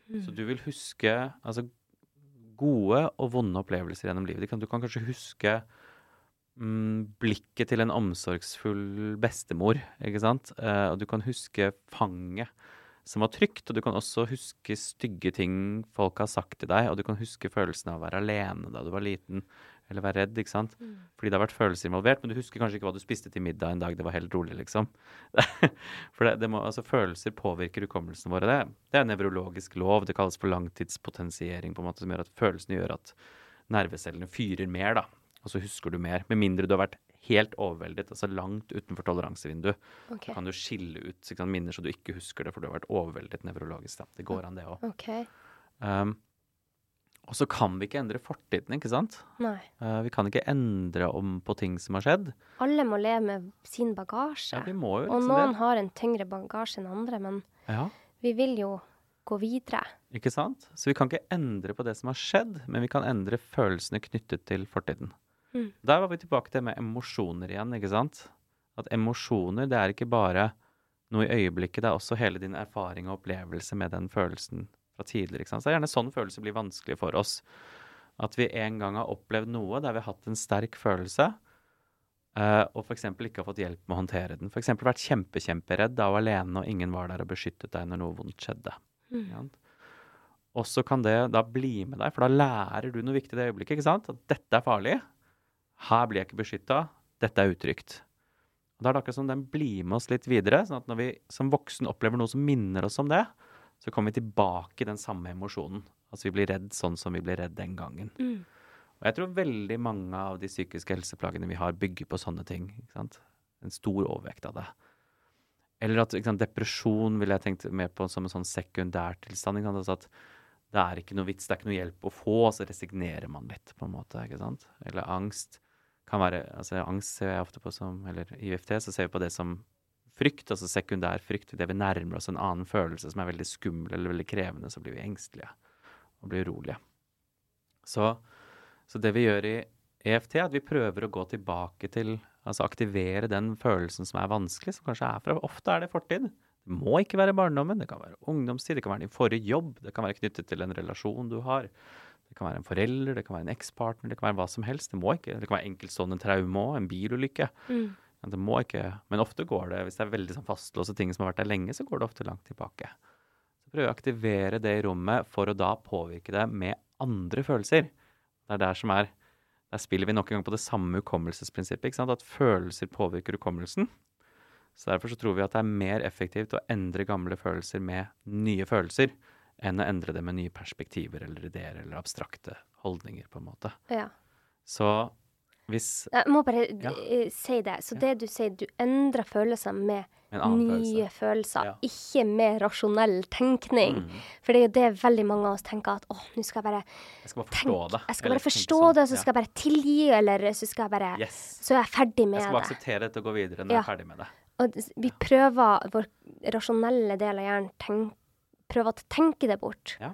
Mm. Så du vil huske altså, gode og vonde opplevelser gjennom livet. Du kan, du kan kanskje huske mm, blikket til en omsorgsfull bestemor, ikke sant? Eh, og du kan huske fanget som var trygt, og du kan også huske stygge ting folk har sagt til deg, og du kan huske følelsen av å være alene da du var liten, eller være redd, ikke sant? Mm. Fordi det har vært følelser involvert, men du husker kanskje ikke hva du spiste til middag en dag det var helt rolig, liksom. For det, det må, altså, følelser påvirker hukommelsen vår. Det, det er en nevrologisk lov. Det kalles for langtidspotensiering, på en måte, som gjør at følelsene gjør at nervecellene fyrer mer, da. Og så husker du mer. Med mindre du har vært helt overveldet, altså langt utenfor toleransevinduet. Da Kan du skille ut sant, minner så du ikke husker det, for du har vært overveldet nevrologisk. Det går an, det òg. Okay. Um, og så kan vi ikke endre fortiden, ikke sant? Nei. Uh, vi kan ikke endre om på ting som har skjedd. Alle må leve med sin bagasje. Ja, vi må jo og liksom noen det. har en tyngre bagasje enn andre, men Ja, vi vil jo gå videre. ikke sant? Så vi kan ikke endre på det som har skjedd, men vi kan endre følelsene knyttet til fortiden. Mm. Der var vi tilbake til med emosjoner igjen, ikke sant? At emosjoner, det er ikke bare noe i øyeblikket, det er også hele din erfaring og opplevelse med den følelsen fra tidligere. ikke sant? Så det er gjerne sånn følelser blir vanskelig for oss. At vi en gang har opplevd noe der vi har hatt en sterk følelse, uh, og f.eks. ikke har fått hjelp med å håndtere den. F.eks. vært kjempe, kjemperedd da og alene, og ingen var der og beskyttet deg når noe vondt skjedde. Mm. Ja. Og så kan det da bli med deg, for da lærer du noe viktig i det øyeblikket. ikke sant? At dette er farlig. Her blir jeg ikke beskytta. Dette er utrygt. Og Da er det akkurat som den blir med oss litt videre. sånn at når vi som voksen opplever noe som minner oss om det, så kommer vi tilbake i den samme emosjonen. Altså vi blir redd sånn som vi ble redd den gangen. Mm. Og jeg tror veldig mange av de psykiske helseplagene vi har, bygger på sånne ting. ikke sant? En stor overvekt av det. Eller at sant, depresjon ville jeg tenkt mer på som en sånn sekundærtilstand. Altså at det er ikke noe vits, det er ikke noe hjelp å få, så resignerer man litt, på en måte. ikke sant? Eller angst kan være altså Angst ser jeg ofte på som Eller i UFT så ser vi på det som frykt, altså sekundær frykt. Idet vi nærmer oss en annen følelse som er veldig skummel eller veldig krevende, så blir vi engstelige og blir urolige. Så, så det vi gjør i EFT, er at vi prøver å gå tilbake til Altså aktivere den følelsen som er vanskelig, som kanskje er fra Ofte er det fortid. Det må ikke være barndommen, det kan være ungdomstid, det kan være din forrige jobb, det kan være knyttet til en relasjon du har. Det kan være en forelder, det kan være en ekspartner, det kan være hva som helst. Det må ikke, det kan være enkeltstående traume òg, en bilulykke. Mm. Det må ikke, men ofte går det, hvis det er veldig sånn fastlåste ting som har vært der lenge, så går det ofte langt tilbake. Så prøv å aktivere det i rommet for å da påvirke det med andre følelser. Det er der som er Der spiller vi nok en gang på det samme hukommelsesprinsippet. ikke sant? At følelser påvirker hukommelsen. Så derfor så tror vi at det er mer effektivt å endre gamle følelser med nye følelser, enn å endre det med nye perspektiver eller ideer eller abstrakte holdninger, på en måte. Ja. Så hvis Jeg må bare Ja. eh, si det. Så det du sier, du endrer følelser med nye følelse følelser, Ja. ikke med rasjonell tenkning. mm, For det er jo det veldig mange av oss tenker at åh, nå skal jeg bare Jeg skal bare forstå det. Jeg skal bare forstå sånn. det, så skal jeg bare tilgi, eller så skal jeg bare Yes. Så er jeg ferdig med det. Jeg skal bare det. akseptere dette og gå videre når Ja. jeg er ferdig med det. Og vi prøver, vår rasjonelle del av hjernen tenk, prøver å tenke det bort. Ja.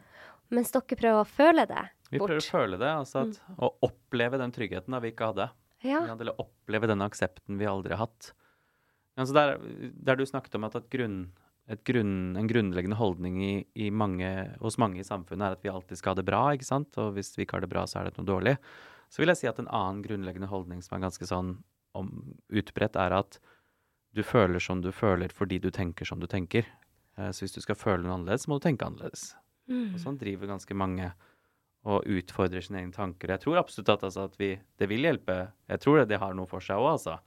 Mens dere prøver å føle det Vi bort. Vi prøver å føle det, altså at, og oppleve den tryggheten da vi ikke hadde. Ja. Eller oppleve den aksepten vi aldri har hatt. Altså der, der du snakket om at et grunn, et grunn, en grunnleggende holdning i, i mange, hos mange i samfunnet er at vi alltid skal ha det bra, ikke sant? og hvis vi ikke har det bra, så er det noe dårlig. Så vil jeg si at en annen grunnleggende holdning som er ganske sånn om, utbredt, er at du føler som du føler fordi du tenker som du tenker. Eh, Så hvis du skal føle noe annerledes, må du tenke annerledes. Mm. Og sånn driver ganske mange og utfordrer sine egne tanker. Jeg tror absolutt at, altså, at vi, det vil hjelpe. Jeg tror det, det har noe for seg òg, altså.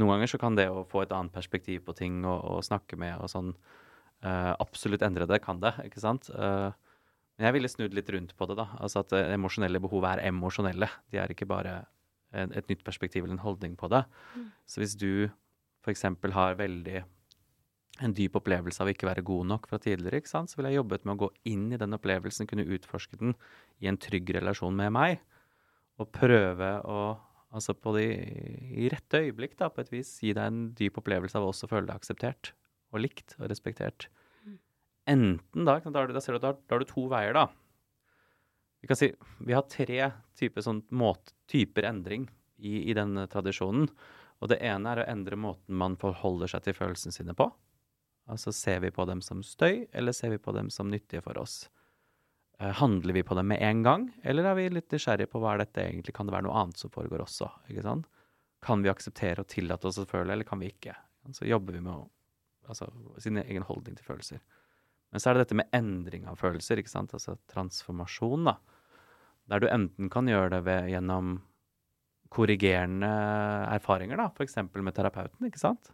Noen ganger så kan det å få et annet perspektiv på ting og, og snakke med og sånn uh, absolutt endre det, kan det, ikke sant? Eh, men jeg ville snudd litt rundt på det, da. Altså at uh, emosjonelle behov er emosjonelle. De er ikke bare en, et nytt perspektiv eller en holdning på det. Så hvis du f.eks. har veldig en dyp opplevelse av å ikke være god nok fra tidligere, ikke sant? så ville jeg jobbet med å gå inn i den opplevelsen, kunne utforske den i en trygg relasjon med meg, og prøve å, altså på de, i rette øyeblikk, da, på et vis, gi deg en dyp opplevelse av å også føle deg akseptert, og likt og respektert. Enten da, da, du- da ser du at da, da har du to veier, da. Vi kan si, vi har tre typer, sånn, måte, typer endring i, i denne tradisjonen. Og det ene er å endre måten man forholder seg til følelsene sine på. Altså ser vi på dem som støy, eller ser vi på dem som nyttige for oss? Eh, handler vi på dem med en gang, eller er vi litt nysgjerrige på hva er dette egentlig? Kan det være noe annet som foregår også? ikke sant? Kan vi akseptere og tillate oss å føle, eller kan vi ikke? Så jobber vi med altså, sin egen holdning til følelser. Men så er det dette med endring av følelser, ikke sant? altså transformasjon, da. Der du enten kan gjøre det ved, gjennom korrigerende erfaringer, da, f.eks. med terapeuten, ikke sant?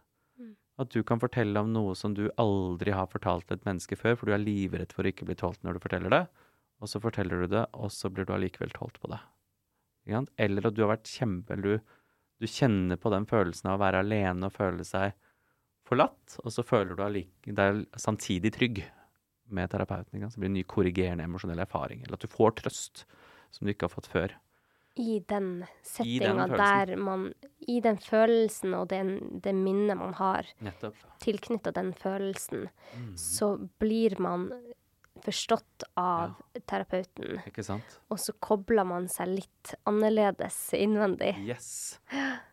At du kan fortelle om noe som du aldri har fortalt et menneske før, for du er livredd for å ikke bli tålt når du forteller det, og så forteller du det, og så blir du allikevel tålt på det. Eller at du har vært kjempe... Du, du kjenner på den følelsen av å være alene og føle seg forlatt, og så føler du deg samtidig trygg med terapeuten. Så blir det en ny korrigerende emosjonell erfaring. Eller at du får trøst som du ikke har fått før. I den settinga der man I den følelsen og den, det minnet man har tilknytta den følelsen, Mm. så blir man forstått av terapeuten. Ikke sant? Og så kobler man seg litt annerledes innvendig. Yes.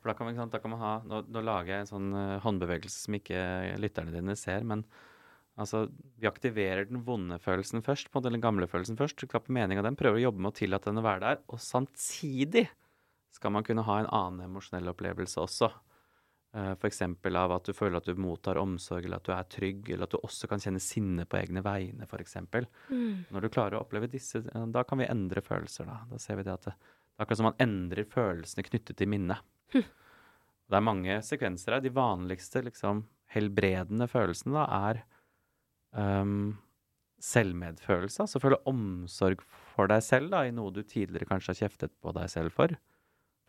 For da kan, man, da kan man ha Nå, nå lager jeg en sånn eh, håndbevegelse som ikke lytterne dine ser, men altså Vi aktiverer den vonde følelsen først, på den gamle følelsen først. Skaper mening av den, prøver å jobbe med å tillate den å være der. Og samtidig skal man kunne ha en annen emosjonell opplevelse også. Uh, F.eks. av at du føler at du mottar omsorg, eller at du er trygg, eller at du også kan kjenne sinne på egne vegne, f.eks. Mm. Når du klarer å oppleve disse, eh, da kan vi endre følelser. Da, da ser vi det at det, det er akkurat som man endrer følelsene knyttet til minnet. Det er mange sekvenser her. De vanligste liksom, helbredende følelsene da, er ehm, selvmedfølelse. Altså føle omsorg for deg selv da, i noe du tidligere kanskje har kjeftet på deg selv for.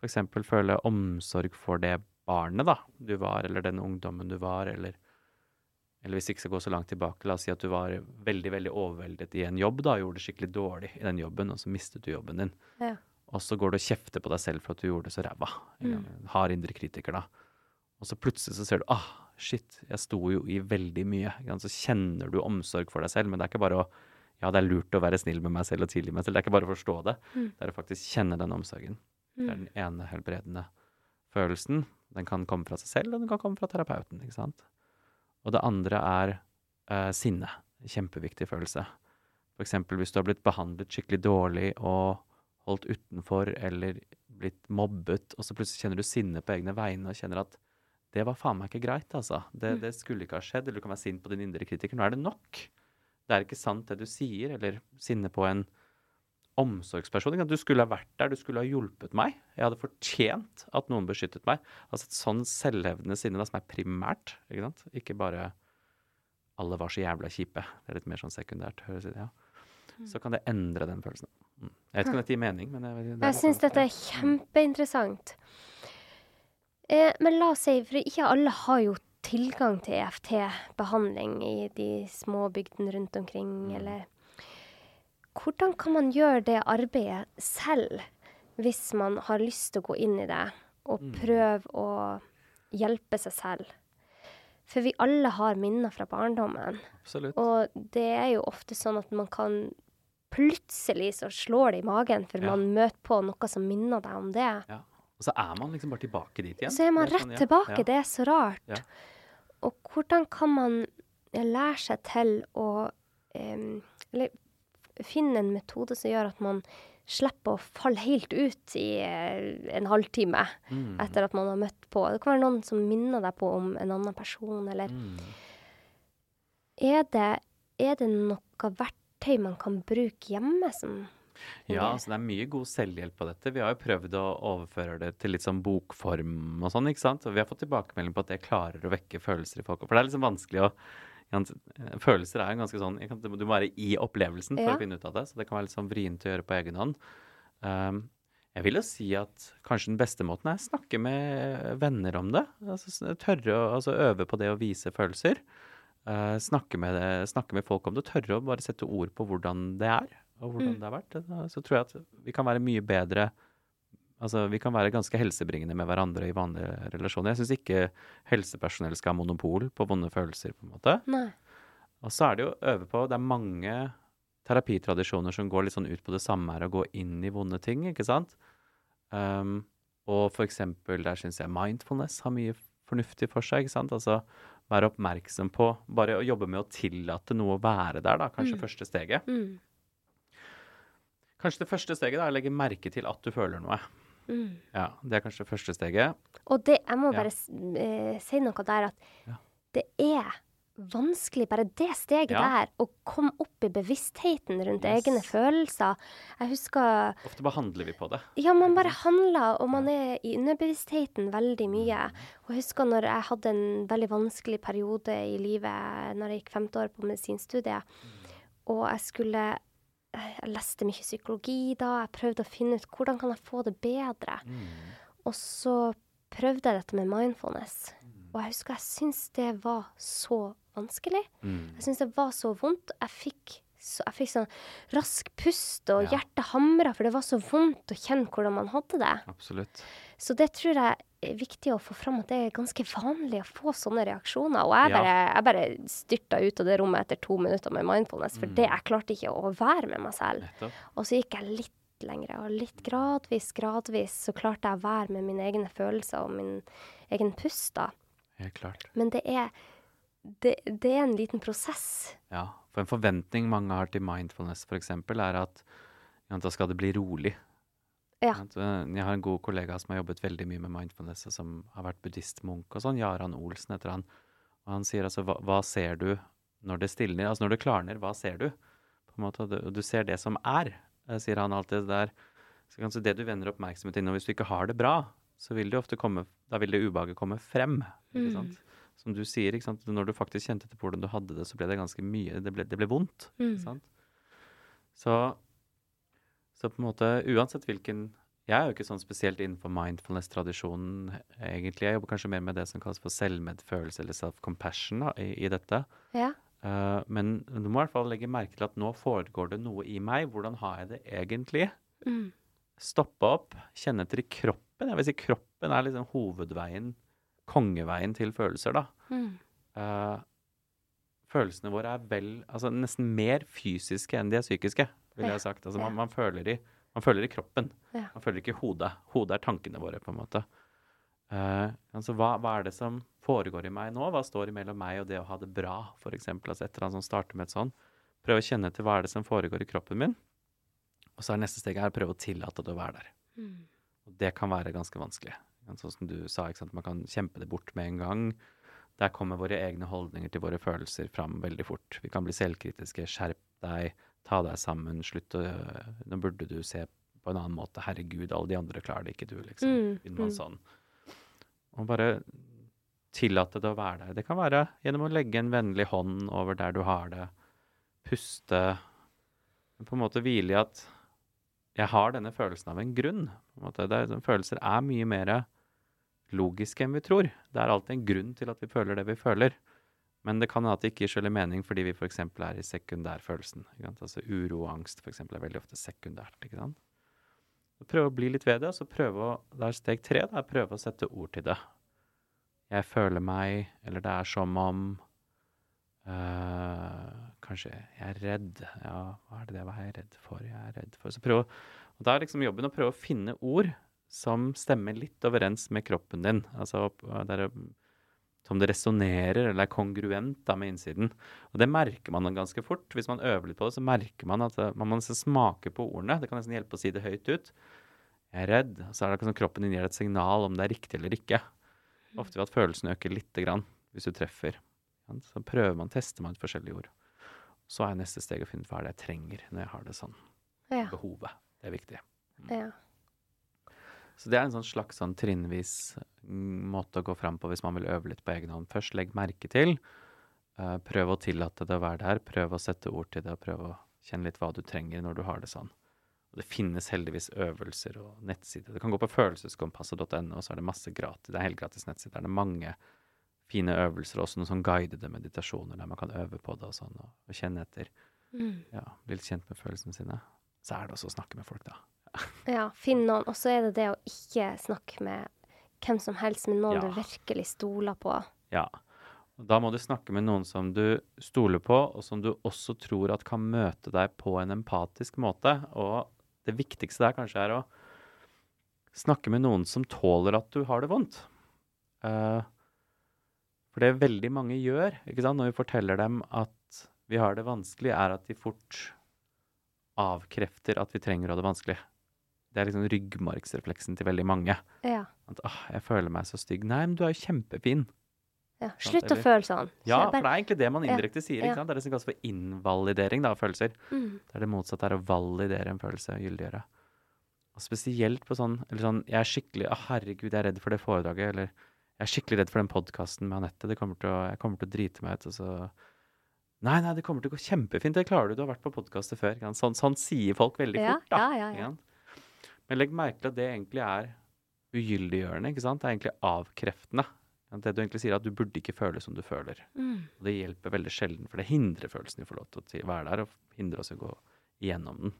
F.eks. føle omsorg for det barnet da, du var, eller den ungdommen du var, eller eller hvis det ikke skal gå så langt tilbake, la oss si at du var veldig veldig overveldet i en jobb, da, gjorde det skikkelig dårlig i den jobben, og så mistet du jobben din. Ja. Og så går du og kjefter på deg selv for at du gjorde det så ræva. Mm. Hard indre kritiker, da. Og så plutselig så ser du ah, shit, jeg sto jo i veldig mye. Så kjenner du omsorg for deg selv, men det er ikke bare å ja, det er lurt å være snill med meg selv og tilgi meg selv. Det er ikke bare å forstå det. Mm. Det er å faktisk kjenne den omsorgen. Det er den ene helbredende følelsen. Den kan komme fra seg selv, og den kan komme fra terapeuten. ikke sant? Og det andre er eh, sinne. Kjempeviktig følelse. Eksempel hvis du har blitt behandlet skikkelig dårlig og holdt utenfor eller blitt mobbet, og så plutselig kjenner du sinne på egne vegne og kjenner at det var faen meg ikke greit, altså. Det, det skulle ikke ha skjedd. Eller du kan være sint på din indre kritiker. Nå er det nok. Det er ikke sant det du sier, eller sinne på en omsorgsperson. Du skulle ha vært der, du skulle ha hjulpet meg. Jeg hadde fortjent at noen beskyttet meg. Altså et sånn selvhevdende sinne da, som er primært, ikke sant. Ikke bare alle var så jævla kjipe. Det er litt mer sånn sekundært. høres det, ja. så kan det endre den følelsen. Mm. Jeg vet ikke om dette gir mening, men jeg, det Jeg syns dette er kjempeinteressant. Eh, men la oss si, for ikke alle har jo tilgang til EFT-behandling i de små bygdene rundt omkring, Mm. eller Hvordan kan man gjøre det arbeidet selv, hvis man har lyst til å gå inn i det, og Mm. prøve å hjelpe seg selv? For vi alle har minner fra barndommen. Absolutt. Og det er jo ofte sånn at man kan Plutselig så slår det i magen, for Ja. man møter på noe som minner deg om det. Ja. Og så er man liksom bare tilbake dit igjen. Så er man rett sånn, ja, tilbake. Ja. Det er så rart. Ja. Og hvordan kan man lære seg til å Eller finne en metode som gjør at man slipper å falle helt ut i eh, en halvtime Mm. etter at man har møtt på Det kan være noen som minner deg på om en annen person, eller Mm. Er det, er det noe verktøy man kan bruke hjemme som Ja, altså det er mye god selvhjelp på dette. Vi har jo prøvd å overføre det til litt sånn bokform og sånn, ikke sant. Og vi har fått tilbakemelding på at det klarer å vekke følelser i folk. For det er liksom vanskelig å Følelser er jo ganske sånn Du må være i opplevelsen for Ja. å finne ut av det. Så det kan være litt sånn vrient å gjøre på egen hånd. Um, jeg vil jo si at kanskje den beste måten er å snakke med venner om det. Altså, tørre å altså, øve på det å vise følelser. Uh, snakke, med det, snakke med folk om det. Tørre å bare sette ord på hvordan det er, og hvordan Mm. det har vært. Så tror jeg at vi kan være mye bedre Altså, vi kan være ganske helsebringende med hverandre i vanlige relasjoner. Jeg syns ikke helsepersonell skal ha monopol på vonde følelser, på en måte. Nei. Og så er det jo å øve på Det er mange terapitradisjoner som går litt sånn ut på det samme her, å gå inn i vonde ting, ikke sant? Um, og for eksempel der syns jeg mindfulness har mye fornuftig for seg, ikke sant? Altså være oppmerksom på Bare å jobbe med å tillate noe å være der, da. Kanskje Mm. første steget. Mm. Kanskje det første steget da, er å legge merke til at du føler noe. Mm. Ja, Det er kanskje det første steget. Og det, jeg må bare ja. eh, si noe der at Ja. det er vanskelig, bare det steget Ja. der, å komme opp i bevisstheten rundt Yes. egne følelser. Jeg husker Ofte bare handler vi på det. Ja, man bare handler, og man er i underbevisstheten veldig mye. Og jeg husker når jeg hadde en veldig vanskelig periode i livet når jeg gikk femte år på medisinstudiet, og jeg skulle Jeg leste mye psykologi da, jeg prøvde å finne ut hvordan kan jeg få det bedre. Mm. Og så prøvde jeg dette med mindfulness. Og jeg husker jeg syntes det var så vanskelig. Mm. Jeg syntes det var så vondt. Jeg fikk, så, jeg fikk sånn rask pust, og Ja. hjertet hamra, for det var så vondt å kjenne hvordan man hadde det. Absolutt. Så det tror jeg er viktig å få fram at det er ganske vanlig å få sånne reaksjoner. Og jeg Ja. bare, jeg bare styrta ut av det rommet etter to minutter med mindfulness, for Mm. det jeg klarte ikke å være med meg selv. Nettopp. Og så gikk jeg litt lengre, og litt gradvis, gradvis, så klarte jeg å være med mine egne følelser og min egen pust, da. Helt klart. Men det er, det, det er en liten prosess. Ja, for en forventning mange har til mindfulness f.eks., er at ja, da skal det bli rolig. Ja. Eh, Jeg har en god kollega som har jobbet veldig mye med mindfulness, og som har vært buddhistmunk og sånn. Jaran Olsen heter han. Og han sier altså hva, hva ser du når det stilner? Altså når det klarner, hva ser du? På en måte, du, du ser det som er, eh, sier han alltid. Der. Så kanskje det du vender oppmerksomhet inn, og hvis du ikke har det bra, så vil det ofte komme, da vil det ubehaget komme frem. Ikke Mm. sant? Som du sier, ikke sant? når du faktisk kjente til hvordan du hadde det, så ble det ganske mye Det ble, det ble vondt. Mm. Ikke sant? Så, så på en måte Uansett hvilken Jeg er jo ikke sånn spesielt innenfor mindfulness-tradisjonen, egentlig. Jeg jobber kanskje mer med det som kalles for selvmedfølelse, eller self-compassion, i, i dette. Ja. Uh, men du må i hvert fall legge merke til at nå foregår det noe i meg. Hvordan har jeg det egentlig? Mm. Stoppe opp, kjenne etter i kroppen. Jeg vil si kroppen er liksom hovedveien, kongeveien til følelser, da. Mm. Uh, følelsene våre er vel Altså nesten mer fysiske enn de er psykiske, ville jeg sagt. Altså man, man, føler i, man føler i kroppen. Man føler ikke i hodet. Hodet er tankene våre, på en måte. Uh, altså hva, hva er det som foregår i meg nå? Hva står mellom meg og det å ha det bra, f.eks.? Altså et eller annet som starter med et sånn. Prøve å kjenne til hva er det som foregår i kroppen min. Og så er neste steg her å prøve å tillate det å være der. Mm. Og det kan være ganske vanskelig. Sånn som du sa, man kan kjempe det bort med en gang. Der kommer våre egne holdninger til våre følelser fram veldig fort. Vi kan bli selvkritiske. Skjerp deg, ta deg sammen, slutt å Nå burde du se på en annen måte. Herregud, alle de andre klarer det, ikke du, liksom. Mm, Begynner man mm. sånn. Og bare tillate det å være der. Det kan være gjennom å legge en vennlig hånd over der du har det. Puste. På en måte hvile i at jeg har denne følelsen av en grunn. På en er, følelser er mye mer logiske enn vi tror. Det er alltid en grunn til at vi føler det vi føler. Men det kan hende at det ikke gir skyldig mening fordi vi f.eks. er i sekundærfølelsen. Altså uro og angst f.eks. er veldig ofte sekundært. ikke sant? Prøve å bli litt ved det, og prøve å Det er steg tre. Det er prøve å sette ord til det. Jeg føler meg Eller det er som om øh, Kanskje jeg er redd. Ja, hva er det jeg er redd for? Jeg er redd for Så prøv Og da er liksom jobben å prøve å finne ord som stemmer litt overens med kroppen din. Altså der, som det resonnerer eller er kongruent da, med innsiden. Og det merker man ganske fort. Hvis man øver litt på det, så merker man at man må smake på ordene. Det kan nesten hjelpe å si det høyt ut. Jeg er redd. Så er det akkurat som kroppen din gir et signal om det er riktig eller ikke. Ofte ved at følelsen øker lite grann hvis du treffer. Så prøver man, tester man ut forskjellige ord. Så er neste steg å finne ut hva det er jeg trenger når jeg har det sånn. Ja. Behovet. Det er viktig. Ja. Så det er en sånn slags sånn trinnvis mm, måte å gå fram på hvis man vil øve litt på egen hånd. Først legg merke til. Uh, prøv å tillate det å være der. Prøv å sette ord til det, og prøv å kjenne litt hva du trenger når du har det sånn. Og det finnes heldigvis øvelser og nettsider. Du kan gå på følelseskompasset.no, og så er det masse gratis. Det er helt gratis nettsider. Det er mange fine øvelser, også noen sånn guidede meditasjoner der man kan øve på det og sånn, og, og kjenne etter. Mm. Ja, bli litt kjent med følelsene sine. Så er det også å snakke med folk, da. Ja, finn noen. Og så er det det å ikke snakke med hvem som helst, men noen Ja. du virkelig stoler på. Ja. Og da må du snakke med noen som du stoler på, og som du også tror at kan møte deg på en empatisk måte. Og det viktigste der kanskje er å snakke med noen som tåler at du har det vondt. Uh, for det veldig mange gjør ikke sant, når vi forteller dem at vi har det vanskelig, er at de fort avkrefter at vi trenger å ha det vanskelig. Det er liksom ryggmargsrefleksen til veldig mange. Ja. At åh, jeg føler meg så stygg. Nei, men du er jo kjempefin. ja. Slutt å føle sånn. Ja, for det er egentlig det man indirekte sier. ja. ikke sant? Det er det som kalles for invalidering da, av følelser. mm. Det er det motsatte er å validere en følelse, og gyldiggjøre. Og spesielt på sånn, eller sånn Jeg er skikkelig Å, herregud, jeg er redd for det foredraget. Eller jeg er skikkelig redd for den podkasten med Anette. Det kommer til å, jeg kommer til å drite meg ut. Og så Nei, nei, det kommer til å gå kjempefint. Det klarer du. Du har vært på podkaster før. Sånn, sånn sier folk veldig Ja, fort, da. ja, ja, ja. Men legg merke til at det egentlig er ugyldiggjørende. ikke sant? Det er egentlig avkreftende. Det du egentlig sier, er at du burde ikke føle som du føler. Mm. Og det hjelper veldig sjelden, for det hindrer følelsen i å få lov til å være der, og hindrer oss i å gå igjennom den.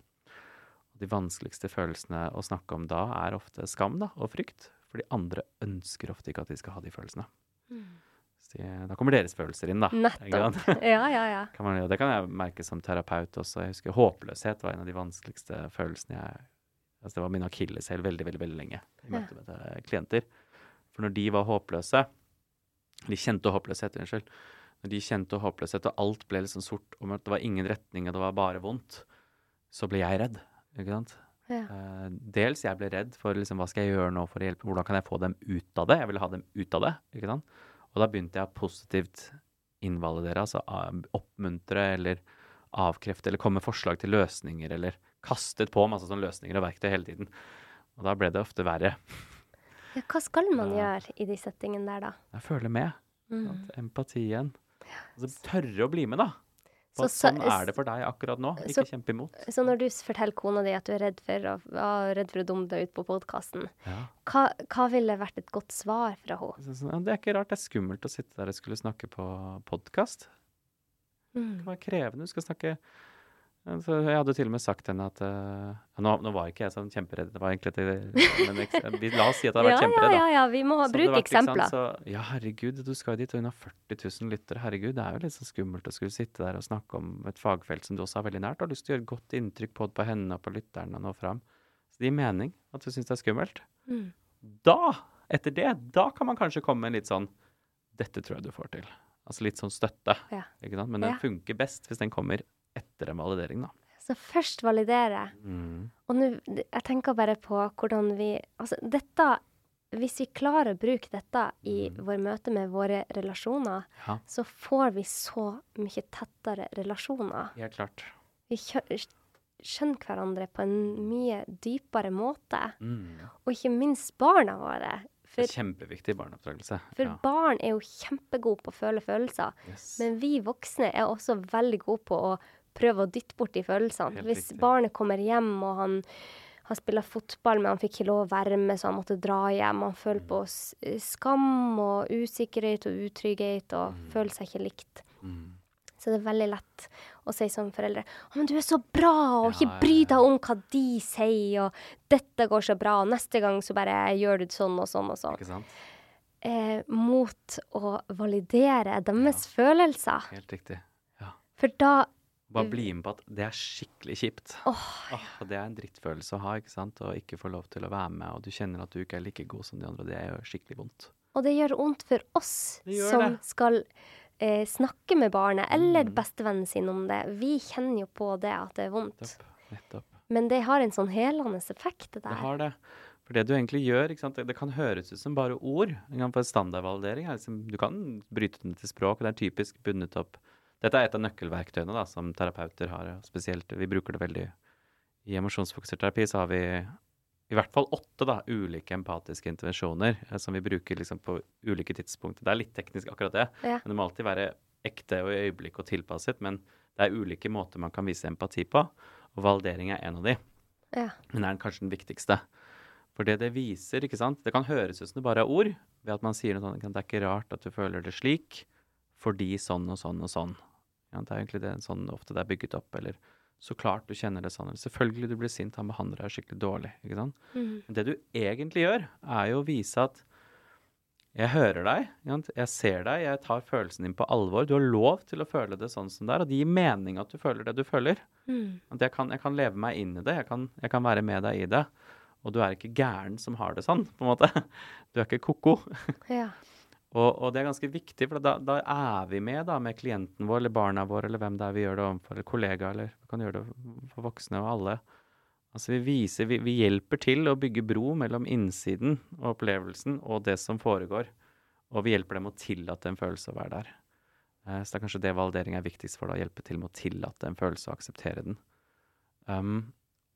Og de vanskeligste følelsene å snakke om da er ofte skam da, og frykt. For de andre ønsker ofte ikke at de skal ha de følelsene. Mm. Så de, da kommer deres følelser inn, da. Nettopp. Ja, ja, ja. Kan man, det kan jeg merke som terapeut også. Jeg husker Håpløshet var en av de vanskeligste følelsene jeg altså Det var min akilleshæl veldig, veldig veldig lenge i møte med klienter. For når de var håpløse De kjente håpløshet, unnskyld. Når de kjente håpløshet, og alt ble liksom sort, og det var ingen retning, og det var bare vondt, så ble jeg redd. Ikke sant? ja. Eh, dels jeg ble redd for liksom, hva skal jeg gjøre nå for å hjelpe, hvordan kan jeg få dem ut av det? Jeg ville ha dem ut av det. ikke sant? Og da begynte jeg positivt invalidere, altså oppmuntre eller avkrefte eller komme med forslag til løsninger eller kastet på masse sånne løsninger og verktøy hele tiden. Og da ble det ofte verre. ja. Hva skal man Ja. gjøre i de settingene der, da? Jeg føler med. Mm. sant? Empatien. Altså tørre å bli med, da. Så- så- sånn er det for deg akkurat nå. så- Ikke kjempe imot. Så når du forteller kona di at du er redd for å, å, redd for å dumme deg ut på podkasten, Ja. hva, hva ville vært et godt svar fra henne? Så, det er ikke rart det er skummelt å sitte der og skulle snakke på podkast. Det Mm. kan være krevende. Du skal snakke så Jeg hadde til og med sagt til henne at uh, nå, nå var ikke jeg sånn kjemperedd. Det var egentlig et, men, vi, La oss si at jeg hadde vært ja, kjemperedd, da. ja, ja, vi må bruke eksempler. Så, ja, herregud, du skal jo dit, og hun har 40 000 lyttere. Herregud, det er jo litt så skummelt å skulle sitte der og snakke om et fagfelt som du også har veldig nært. Du har lyst til å gjøre et godt inntrykk både på henne og på lytteren og nå fram. Så det gir mening at du syns det er skummelt. Mm. Da, etter det, da kan man kanskje komme med en litt sånn Dette tror jeg du får til. Altså litt sånn støtte. Ja. Ikke sant? Men den Ja. funker best hvis den kommer etter en validering, da. Så først validere. Mm. Og nå, jeg tenker bare på hvordan vi Altså, dette Hvis vi klarer å bruke dette i Mm. vår møte med våre relasjoner, Ja, så får vi så mye tettere relasjoner. helt klart. Vi skjønner hverandre på en mye dypere måte. Mm. Og ikke minst barna våre. For, Det er kjempeviktig barneoppdragelse. for Ja. barn er jo kjempegode på å føle følelser. Yes. Men vi voksne er også veldig gode på å prøve å dytte bort de følelsene. Helt Hvis riktig. barnet kommer hjem og han har spilla fotball, men han fikk ikke lov å være med, så han måtte dra hjem. Han føler Mm. på skam og usikkerhet og utrygghet og Mm. føler seg ikke likt. Mm. Så det er veldig lett å si som foreldre «Å, men du er så bra, og Ja, ikke bry deg om hva de sier, og dette går så bra, og neste gang så bare gjør du sånn og sånn og sånn. Ikke sant? Eh, mot å validere deres følelser. Helt riktig. Ja. For da Bare bli med på at det er skikkelig kjipt. Oh, ja. og det er en drittfølelse å ha, ikke sant? Og ikke få lov til å være med, og du kjenner at du ikke er like god som de andre, det gjør skikkelig vondt. Og det gjør vondt for oss som det. skal eh, snakke med barnet, eller Mm. bestevennen sin om det. Vi kjenner jo på det at det er vondt. Nettopp. Nettopp. Men det har en sånn helende effekt, det Det har det. For det du egentlig gjør, ikke sant? Det, det kan høres ut som bare ord. For standardvalidering er liksom, Du kan bryte den til språk, og det er typisk bundet opp Dette er et av nøkkelverktøyene da, som terapeuter har. Spesielt, Vi bruker det veldig I emosjonsfokusert terapi så har vi i hvert fall åtte da, ulike empatiske intervensjoner eh, som vi bruker liksom på ulike tidspunkter. Det er litt teknisk, akkurat det. Ja. Men det må alltid være ekte og i øyeblikk og tilpasset. Men det er ulike måter man kan vise empati på, og validering er en av de. Ja. Men er den kanskje den viktigste. For det det viser, ikke sant Det kan høres ut som det bare er ord, ved at man sier noe sånt Det er ikke rart at du føler det slik, fordi sånn og sånn og sånn. Ja, det er egentlig det, sånn ofte det er bygget opp. Eller så klart du kjenner det sånn. Selvfølgelig du blir sint, han behandler deg skikkelig dårlig. ikke sant? Mm. Men det du egentlig gjør, er jo å vise at jeg hører deg, jeg ser deg, jeg tar følelsen din på alvor. Du har lov til å føle det sånn som det er, og det gir mening at du føler det du føler. Mm. At jeg kan, jeg kan leve meg inn i det, jeg kan, jeg kan være med deg i det. Og du er ikke gæren som har det sånn, på en måte. Du er ikke ko-ko. Ja. Og, og det er ganske viktig, for da, da er vi med da, med klienten vår, eller barna våre, eller hvem det er vi gjør det overfor, eller kollega, eller vi kan gjøre det for voksne og alle. Altså vi viser, vi, vi hjelper til å bygge bro mellom innsiden og opplevelsen og det som foregår. Og vi hjelper dem å tillate en følelse å være der. Eh, så det er kanskje det validering er viktigst for, da, å hjelpe til med å tillate en følelse og akseptere den. Um,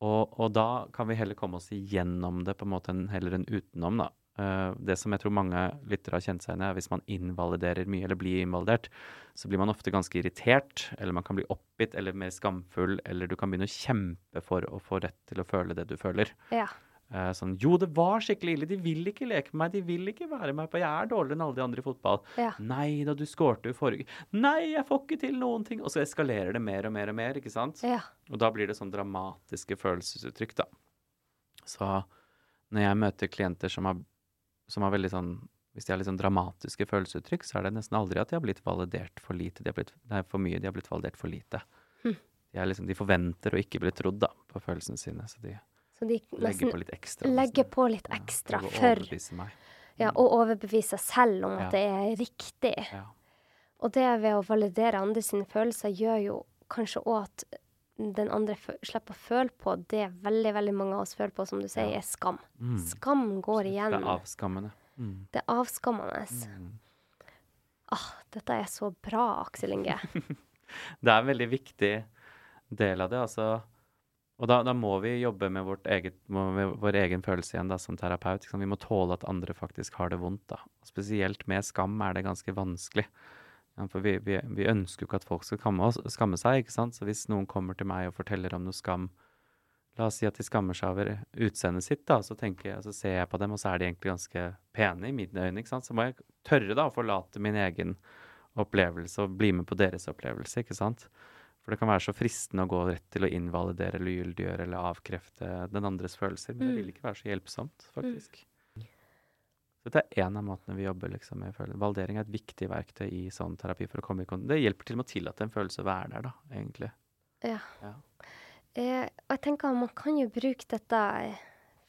og, og da kan vi heller komme oss igjennom det på en måte enn heller enn utenom, da. Eh, det som jeg tror mange lyttere har kjent seg igjen i, er hvis man invaliderer mye eller blir invalidert, så blir man ofte ganske irritert, eller man kan bli oppgitt eller mer skamfull, eller du kan begynne å kjempe for å få rett til å føle det du føler. ja. Eh, sånn Jo, det var skikkelig ille, de vil ikke leke med meg, de vil ikke være med på Jeg er dårligere enn alle de andre i fotball. Ja. Nei da, du skårte jo forrige Nei, jeg får ikke til noen ting. Og så eskalerer det mer og mer og mer, ikke sant? Ja. Og da blir det sånn dramatiske følelsesuttrykk, da. Så når jeg møter klienter som har, som har veldig sånn Hvis de har litt sånn dramatiske følelsesuttrykk, så er det nesten aldri at de har blitt validert for lite. De har blitt, nei, for mye. De har blitt validert for lite. Hm. De, er liksom, de forventer å ikke bli trodd da, på følelsene sine, så de Så de legger på litt ekstra. legger på litt ekstra ja, å for meg. ja, og overbevise seg selv om Ja. at det er riktig. Ja. Og det ved å validere andre sine følelser gjør jo kanskje òg at den andre slipper å føle på det veldig veldig mange av oss føler på, som du sier, er skam. Mm. Skam går igjen. Det er avskammende. Mm. Det er avskammende. Mm. Ah, dette er så bra, Aksel Inge. Det er en veldig viktig del av det. altså. Og da, da må vi jobbe med, vårt eget, med vår egen følelse igjen da, som terapeut. Liksom. Vi må tåle at andre faktisk har det vondt. da. Spesielt med skam er det ganske vanskelig. For vi, vi, vi ønsker jo ikke at folk skal skamme, seg. ikke sant? Så hvis noen kommer til meg og forteller om noe skam La oss si at de skammer seg over utseendet sitt, da, så, jeg, så ser jeg på dem, og så er de egentlig ganske pene i mine øyne. ikke sant? Så må jeg tørre da å forlate min egen opplevelse og bli med på deres opplevelse. ikke sant? For det kan være så fristende å gå rett til å invalidere eller ugyldiggjøre eller avkrefte den andres følelser, men det Mm. vil ikke være så hjelpsomt, faktisk. Så dette er én av måtene vi jobber liksom med følelser. Validering er et viktig verktøy i sånn terapi for å komme i kontakt. Det hjelper til med å tillate en følelse å være der, da, egentlig. Ja. Ja. Eh, og jeg tenker at man kan jo bruke dette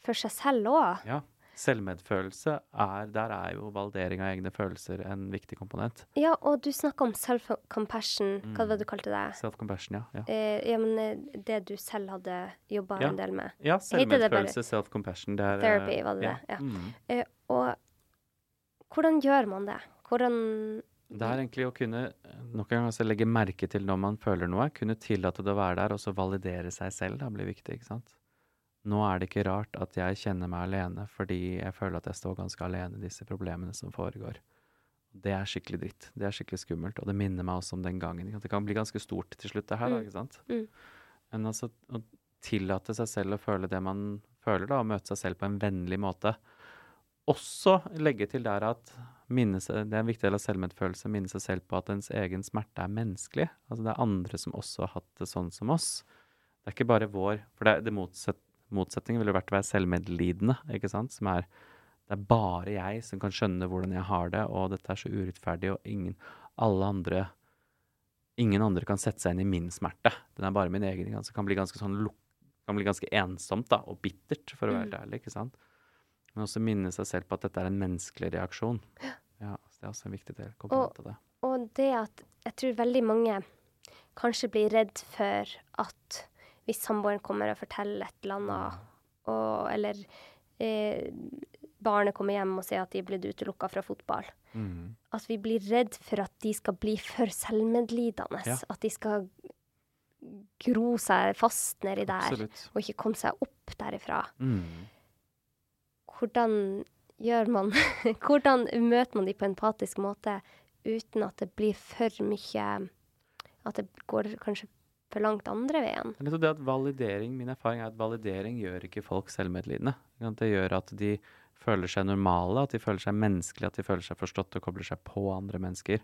for seg selv òg. Ja. Selvmedfølelse er Der er jo valdering av egne følelser en viktig komponent. Ja, og du snakka om self-compassion. Hva Mm. var det du kalte det? Self-compassion, ja. ja. Eh, ja, men eh, det du selv hadde jobba Ja. en del med. Ja, selvmedfølelse, self-compassion. Eh, Therapy, var det det? Ja. Mm. Eh, og hvordan gjør man det? Hvordan Det er egentlig å kunne nok en gang altså legge merke til når man føler noe, kunne tillate det å være der, og så validere seg selv. Det blir viktig, ikke sant. Nå er det ikke rart at jeg kjenner meg alene, fordi jeg føler at jeg står ganske alene i disse problemene som foregår. Det er skikkelig dritt. Det er skikkelig skummelt. Og det minner meg også om den gangen. Det kan bli ganske stort til slutt, det her. da, Mm. ikke sant? Mm. Men altså å tillate seg selv å føle det man føler, da, og møte seg selv på en vennlig måte. Også legge til der at minne seg, det er en viktig del av selvmedfølelse, minne seg selv på at ens egen smerte er menneskelig. Altså det er andre som også har hatt det sånn som oss. Det er ikke bare vår For det, det motset, motsetningen ville vært å være selvmedlidende, ikke sant? Som er det er bare jeg som kan skjønne hvordan jeg har det, og dette er så urettferdig, og ingen alle andre Ingen andre kan sette seg inn i min smerte. Den er bare min egen. Det kan bli ganske sånn kan bli ganske ensomt da, og bittert, for å være helt ærlig. ikke sant? Men også minne seg selv på at dette er en menneskelig reaksjon. Ja, så Det er også en viktig del. Og, av det. Og det at jeg tror veldig mange kanskje blir redd for at hvis samboeren kommer og forteller et eller annet, og, eller eh, barnet kommer hjem og sier at de er blitt utelukka fra fotball, Mm. at vi blir redd for at de skal bli for selvmedlidende. Ja. At de skal gro seg fast nedi der Absolutt. og ikke komme seg opp derifra. Mm. Hvordan gjør man Hvordan møter man de på en empatisk måte uten at det blir for mye At det går kanskje for langt andre veien? Det er det at validering, Min erfaring er at validering gjør ikke folk selvmedlidende. Det gjør at de føler seg normale, at de føler seg menneskelige, at de føler seg forstått og kobler seg på andre mennesker.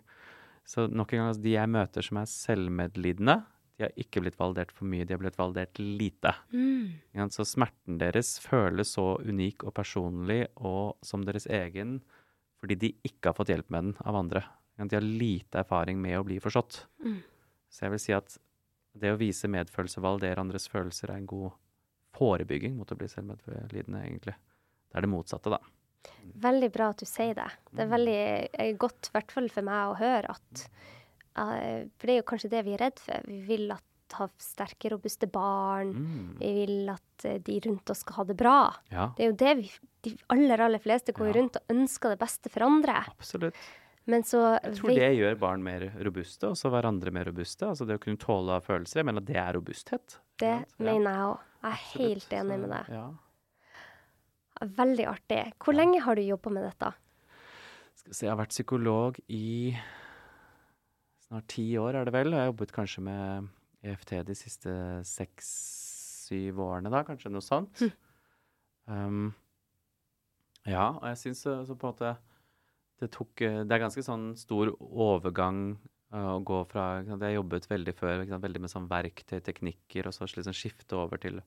Så nok en gang, altså, de jeg møter som er selvmedlidende, de har ikke blitt validert for mye, de har blitt validert lite. Mm. Så smerten deres føles så unik og personlig og som deres egen fordi de ikke har fått hjelp med den av andre. De har lite erfaring med å bli forstått. Mm. Så jeg vil si at det å vise medfølelse og validere andres følelser er en god forebygging mot å bli selvmedlidende, egentlig. Det er det motsatte, da. Veldig bra at du sier det. Det er veldig eh, godt, i hvert fall for meg, å høre at eh, For det er jo kanskje det vi er redd for. Vi vil at ha sterke, robuste barn. Mm. Vi vil at eh, de rundt oss skal ha det bra. Ja, Det er jo det vi De aller, aller fleste går Ja. rundt og ønsker det beste for andre. absolutt. Men så Jeg tror det gjør barn mer robuste, og så hverandre mer robuste. Altså det å kunne tåle følelser. Jeg mener at det er robusthet. Det? Ja, mener jeg òg. Jeg er absolutt. helt enig med deg. Ja. Veldig artig. Hvor Ja. lenge har du jobba med dette? Skal vi se, jeg har vært psykolog i snart ti år, er det vel. Og jeg har jobbet kanskje med EFT de siste seks-syv årene, da. Kanskje noe sånt. Um, ja, og jeg syns så, så på en måte det tok eh, Det er ganske sånn stor overgang uh, å gå fra Jeg jobbet veldig før veldig med sånn verktøy, teknikker, og så liksom skifte over til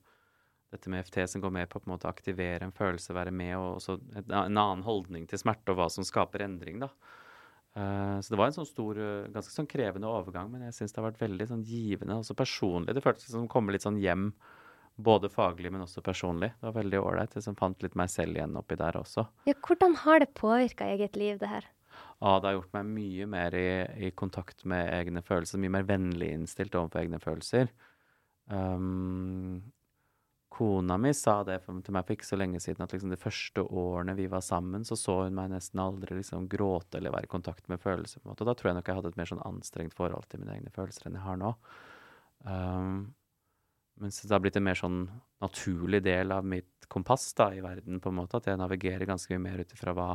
dette med FT som går med på, på en måte å aktivere en følelse, være med, og også et, en annen holdning til smerte og hva som skaper endring, da. Uh, så det var en sånn stor, ganske sånn krevende overgang, men jeg syns det har vært veldig sånn givende, også personlig. Det føltes som å komme litt sånn hjem, både faglig, men også personlig. Det var veldig ålreit. Jeg fant litt meg selv igjen oppi der også. Ja, hvordan har det påvirka eget liv, det her? Ah, det har gjort meg mye mer i, i kontakt med egne følelser, mye mer vennlig innstilt overfor egne følelser. Um, kona mi sa det til meg for ikke så lenge siden, at liksom de første årene vi var sammen, så så hun meg nesten aldri liksom gråte eller være i kontakt med følelser. på en måte. Og da tror jeg nok jeg hadde et mer sånn anstrengt forhold til mine egne følelser enn jeg har nå. Um, mens det har blitt en mer sånn naturlig del av mitt kompass da, i verden, på en måte, at jeg navigerer ganske mye mer ut ifra hva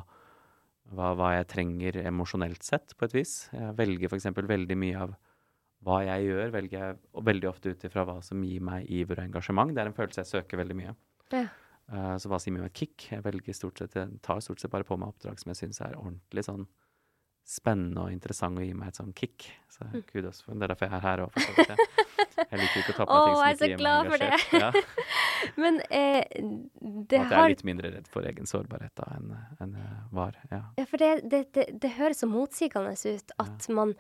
hva, hva jeg trenger emosjonelt sett, på et vis. Jeg velger f.eks. veldig mye av hva jeg gjør, velger jeg veldig ofte ut ifra hva som gir meg iver og engasjement. Det er en følelse jeg søker veldig mye. Ja. Uh, så hva som gir meg kick? Jeg velger stort sett, jeg tar stort sett bare på meg oppdrag som jeg syns er ordentlig sånn spennende og interessant og gir meg et sånn kick. Så Mm. kudos for Det er derfor jeg er her òg. Jeg, liker ikke å ta på meg Å, ting som ikke gir meg engasjert. Ja. Men eh, det har at jeg er litt mindre redd for egen sårbarhet da enn en var. Ja. Ja, for det, det, det, det høres så motsigende ut at man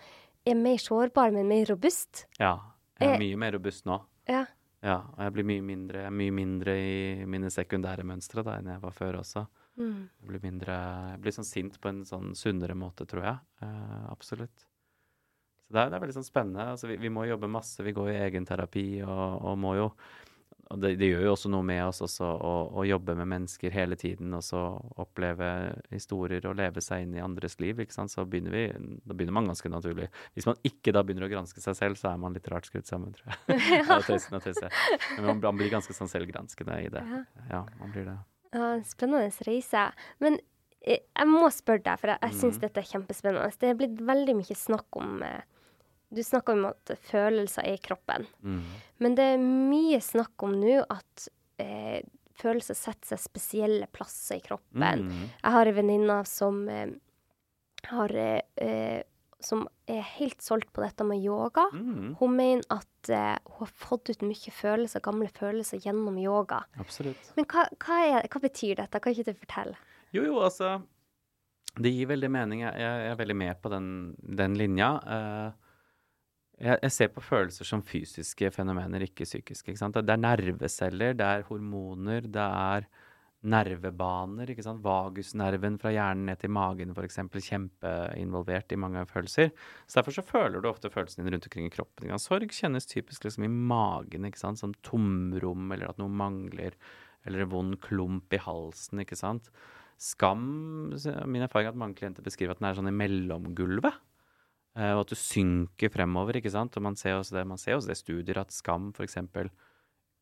er mer sårbar, men mer robust. ja. Jeg Eh, er mye mer robust nå. Ja. Ja, og jeg blir mye mindre, mye mindre i mine sekundære mønstre da, enn jeg var før også. Mm. Jeg blir, mindre, jeg blir sånn sint på en sånn sunnere måte, tror jeg. Eh, absolutt. Så det er, det er veldig sånn spennende. Altså, vi, vi må jobbe masse, vi går i egenterapi og, og må jo og det, det gjør jo også noe med oss også å, å jobbe med mennesker hele tiden og så oppleve historier og leve seg inn i andres liv. ikke sant? Så begynner vi, da begynner man ganske naturlig. Hvis man ikke da begynner å granske seg selv, så er man litt rart skrudd sammen, tror jeg. ja. Men man, man blir ganske sånn selvgranskende i det. Ja. Ja, man blir det. Ja, en spennende reise. Men eh, jeg må spørre deg, for jeg, jeg syns mm. dette er kjempespennende. Det er blitt veldig mye snakk om eh, Du snakker om at følelser er i kroppen. Mm. Men det er mye snakk om nå at eh, følelser setter seg spesielle plasser i kroppen. Mm. Jeg har en venninne som eh, har eh, eh, Som er helt solgt på dette med yoga. Mm. Hun mener at eh, hun har fått ut mye følelser, gamle følelser gjennom yoga. Absolutt. Men hva, hva, er, hva betyr dette? Kan ikke du fortelle? Jo, jo, altså Det gir veldig mening. Jeg, jeg er veldig med på den, den linja. Uh, jeg, jeg ser på følelser som fysiske fenomener, ikke psykiske. Ikke sant? Det er nerveceller, det er hormoner, det er nervebaner. ikke sant? Vagusnerven fra hjernen ned til magen f.eks. Kjempeinvolvert i mange følelser. Så Derfor så føler du ofte følelsene dine rundt omkring i kroppen. Sorg kjennes typisk liksom i magen, ikke sant? som tomrom, eller at noe mangler. Eller en vond klump i halsen, ikke sant. Skam Min erfaring er at mange klienter beskriver at den er sånn i mellomgulvet. eh, og at du synker fremover, ikke sant. Og man ser også det, man ser også det studier at skam f.eks.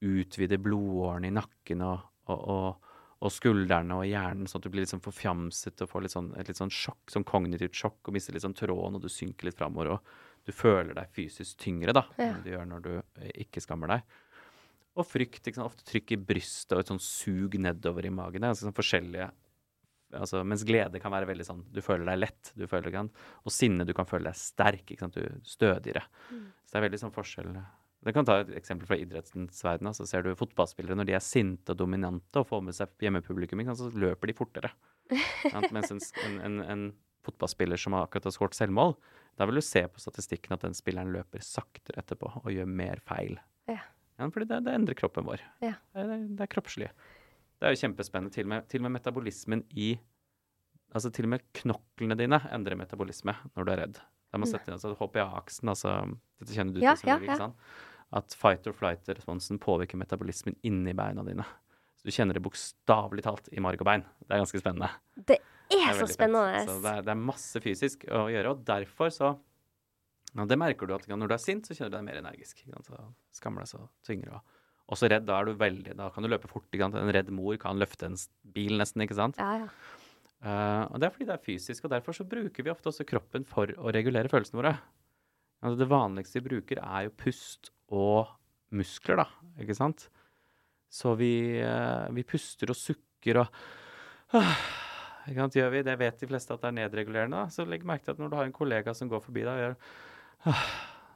utvider blodårene i nakken og, og, og, og skuldrene og hjernen, sånn at du blir litt sånn forfjamset og får litt sånn, et litt sånn sjokk, sånn kognitivt sjokk, og mister litt sånn tråden, og du synker litt framover, og du føler deg fysisk tyngre, da, Ja. enn du gjør når du eh, ikke skammer deg. Og frykt, ikke sant? ofte trykk i brystet og et sånn sug nedover i magen. Det er ganske sånn forskjellige altså, Mens glede kan være veldig sånn Du føler deg lett. du føler sant? Og sinne, du kan føle deg sterk. ikke sant? Du stødigere. Så det er veldig sånn forskjell. Det kan ta et eksempel fra idrettens verden. Så ser du fotballspillere når de er sinte og dominante og får med seg hjemmepublikum, så løper de fortere. Mens en, en, en, fotballspiller som akkurat har skåret selvmål, da vil du se på statistikken at den spilleren løper saktere etterpå og gjør mer feil. Ja. Ja, fordi det, det endrer kroppen vår. Ja. Det, er- det er kroppslig. Det er jo kjempespennende. Til og med, til og med metabolismen i Altså til og med knoklene dine endrer metabolisme når du er redd. Da må Mm. sette inn altså HPA-aksen, altså Dette kjenner du til, ja, selvfølgelig, ja. ikke sant? At fight or flight-responsen påvirker metabolismen inni beina dine. Så du kjenner det bokstavelig talt i marg og bein. Det er ganske spennende. Det Det er er så fett. spennende. Så det er, det er masse fysisk å gjøre, og derfor så Det merker du at når du er sint, så kjenner du deg mer energisk. Så skammer deg så tyngre. Og også redd, da er du veldig Da kan du løpe fort. En redd mor kan løfte en bil nesten, ikke sant? Ja, ja. Uh, og det er fordi det er fysisk, og derfor så bruker vi ofte også kroppen for å regulere følelsene våre. Altså det vanligste vi bruker, er jo pust og muskler, da, ikke sant? Så vi, eh, vi puster og sukker og ikke sant, gjør vi, Det vet de fleste at det er nedregulerende. da. Så legg merke til at når du har en kollega som går forbi deg og gjør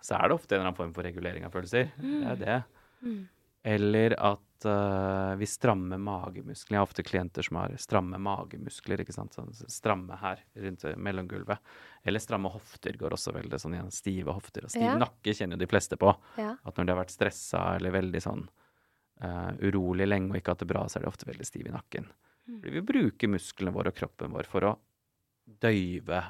så er det ofte en eller annen form for regulering av følelser. Det er det. Mm. Eller at uh, vi strammer magemusklene. Jeg har ofte klienter som har stramme magemuskler. ikke sant? Sånn, stramme her rundt eh, mellomgulvet. Eller stramme hofter går også veldig sånn igjen. Stive hofter. Og stiv Ja. nakke kjenner jo de fleste på. ja. At når de har vært stressa eller veldig sånn uh, urolig lenge og ikke hatt det bra, så er de ofte veldig stive i nakken. Mm. Fordi vi bruker musklene våre og kroppen vår for å døyve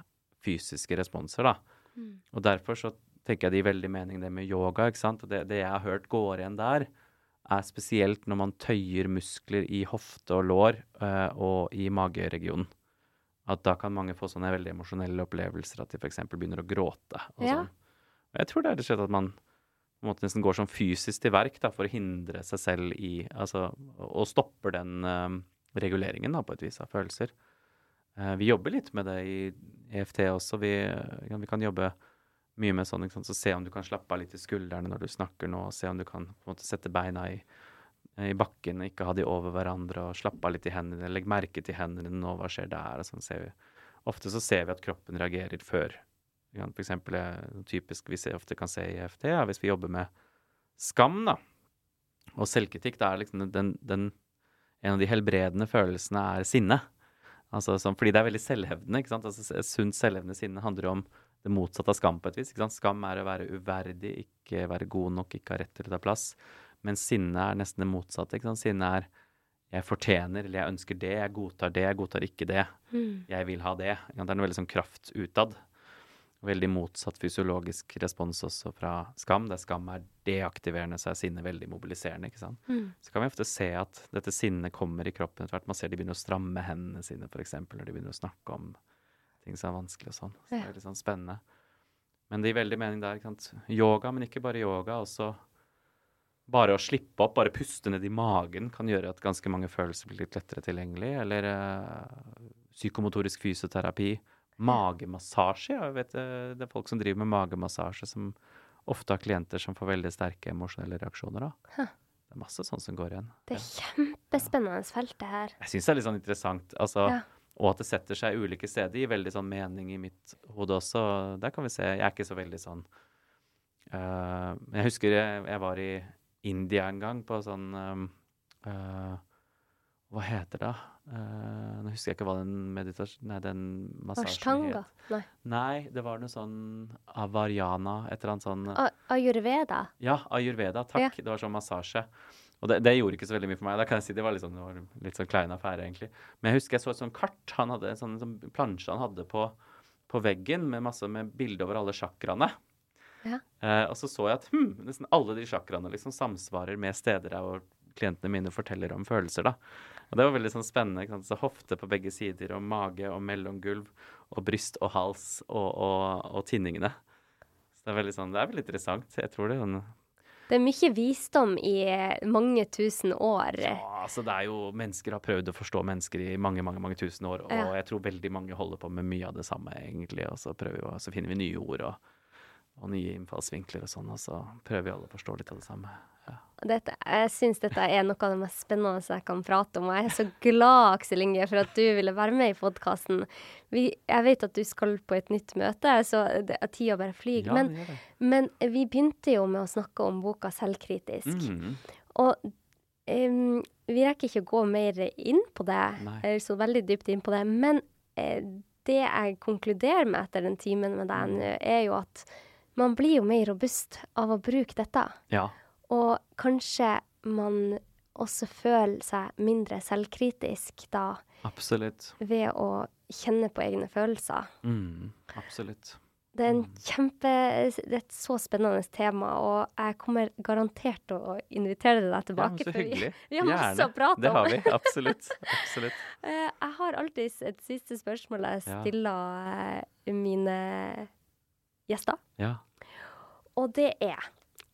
fysiske responser, da. Mm. Og derfor så tenker jeg det gir veldig mening det med yoga, ikke sant. Det, det jeg har hørt går igjen der, er spesielt når man tøyer muskler i hofte og lår uh, og i mageregionen. At da kan mange få sånne veldig emosjonelle opplevelser, at de f.eks. begynner å gråte. Og Ja. sånn. Jeg tror det er rett og slett at man på en måte nesten går sånn fysisk til verk da, for å hindre seg selv i Altså, og stopper den uh, reguleringen, da, på et vis, av følelser. Uh, vi jobber litt med det i EFT også. Vi, ja, vi kan jobbe mye med sånn, ikke sant? så se om du kan slappe av litt i skuldrene når du snakker nå, og se om du kan på en måte sette beina i, i bakken, ikke ha de over hverandre, og slappe av litt i hendene, legg merke til hendene nå, hva skjer der, og sånn ser vi. Ofte så ser vi at kroppen reagerer før. For eksempel, eh, typisk vi ser, ofte kan se i EFT, er hvis vi jobber med skam, da, og selvkritikk, da er liksom den, den en av de helbredende følelsene er sinne. Altså, sånn, fordi det er veldig selvhevdende. ikke sant? Altså, sunt selvhevdende sinne handler om det motsatte av skam på et vis. Skam er å være uverdig, ikke være god nok, ikke ha rett til å ta plass. Men sinne er nesten det motsatte. Sinne er jeg fortjener, eller jeg ønsker det, jeg godtar det, jeg godtar ikke det. Mm. Jeg vil ha det. Det er en veldig sånn kraft utad. Veldig motsatt fysiologisk respons også fra skam. Der skam er deaktiverende, så er sinne veldig mobiliserende. ikke sant? Mm. Så kan vi ofte se at dette sinnet kommer i kroppen etter hvert. Man ser de begynner å stramme hendene sine, f.eks., når de begynner å snakke om ting som er vanskelig og sånn. Så det er litt sånn spennende. Men det gir veldig mening der. ikke sant? Yoga, men ikke bare yoga. Også bare å slippe opp, bare puste ned i magen, kan gjøre at ganske mange følelser blir litt lettere tilgjengelig. Eller uh, psykomotorisk fysioterapi, magemassasje. Jeg vet, eh, det er folk som driver med magemassasje, som ofte har klienter som får veldig sterke emosjonelle reaksjoner. da. Huh. Det er masse sånt som går igjen. Det er kjempespennende felt, det her. Jeg syns det er litt sånn interessant. Altså, Ja. Og at det setter seg ulike steder, gir veldig sånn mening i mitt hode også. Der kan vi se. Jeg er ikke så veldig sånn uh, Jeg husker jeg, jeg var i India en gang på sånn um, eh, Hva heter det? Uh, nå husker jeg ikke hva den meditasjonen Nei, den massasjen Ashtanga? het. Nei. Nei, det var noe sånn avariana, et eller annet sånn Ayurveda? ja, ayurveda, takk. Ja. Det var sånn massasje. Og det, det gjorde ikke så veldig mye for meg. Da kan jeg si Det var litt sånn, det var litt sånn klein affære, egentlig. Men jeg husker jeg så et sånt kart. Han hadde en sånn, sånn plansje han hadde på, på veggen med masse med bilde over alle sjakraene. Ja. Eh, og så så jeg at hm, nesten alle de sjakraene liksom samsvarer med steder der hvor klientene mine forteller om følelser. da. Og det var veldig sånn spennende. Så hofte på begge sider, og mage og mellomgulv, og bryst og hals og, og, og tinningene. Så det er veldig sånn, det er veldig interessant. Jeg tror det er sånn Det er mye visdom i eh, mange tusen år. Ja, altså det er jo Mennesker har prøvd å forstå mennesker i mange mange, mange tusen år, og Ja. jeg tror veldig mange holder på med mye av det samme, egentlig. Og så, vi, og så finner vi nye ord og, og nye innfallsvinkler og sånn, og så prøver vi alle å forstå litt av det samme. Dette, jeg syns dette er noe av det mest spennende jeg kan prate om. Og jeg er så glad, Aksel Inge, for at du ville være med i podkasten. Jeg vet at du skal på et nytt møte, så det, tida bare flyr. Ja, men, men vi begynte jo med å snakke om boka 'Selvkritisk'. Mhm. Og um, vi rekker ikke å gå mer inn på det, Nei. så veldig dypt inn på det. Men uh, det jeg konkluderer med etter den timen med deg nå, er jo at man blir jo mer robust av å bruke dette. Ja. Og kanskje man også føler seg mindre selvkritisk da, Absolutt. ved å kjenne på egne følelser. Mm, absolutt. Det er, en kjempe, det er et så spennende tema, og jeg kommer garantert til å invitere deg tilbake. Ja, så for vi- hyggelig. vi har masse Gjerne. å prate Det har vi. Absolutt. Absolutt. Eh, Jeg har alltid et siste spørsmål jeg stiller ja. mine gjester. Ja. Og det er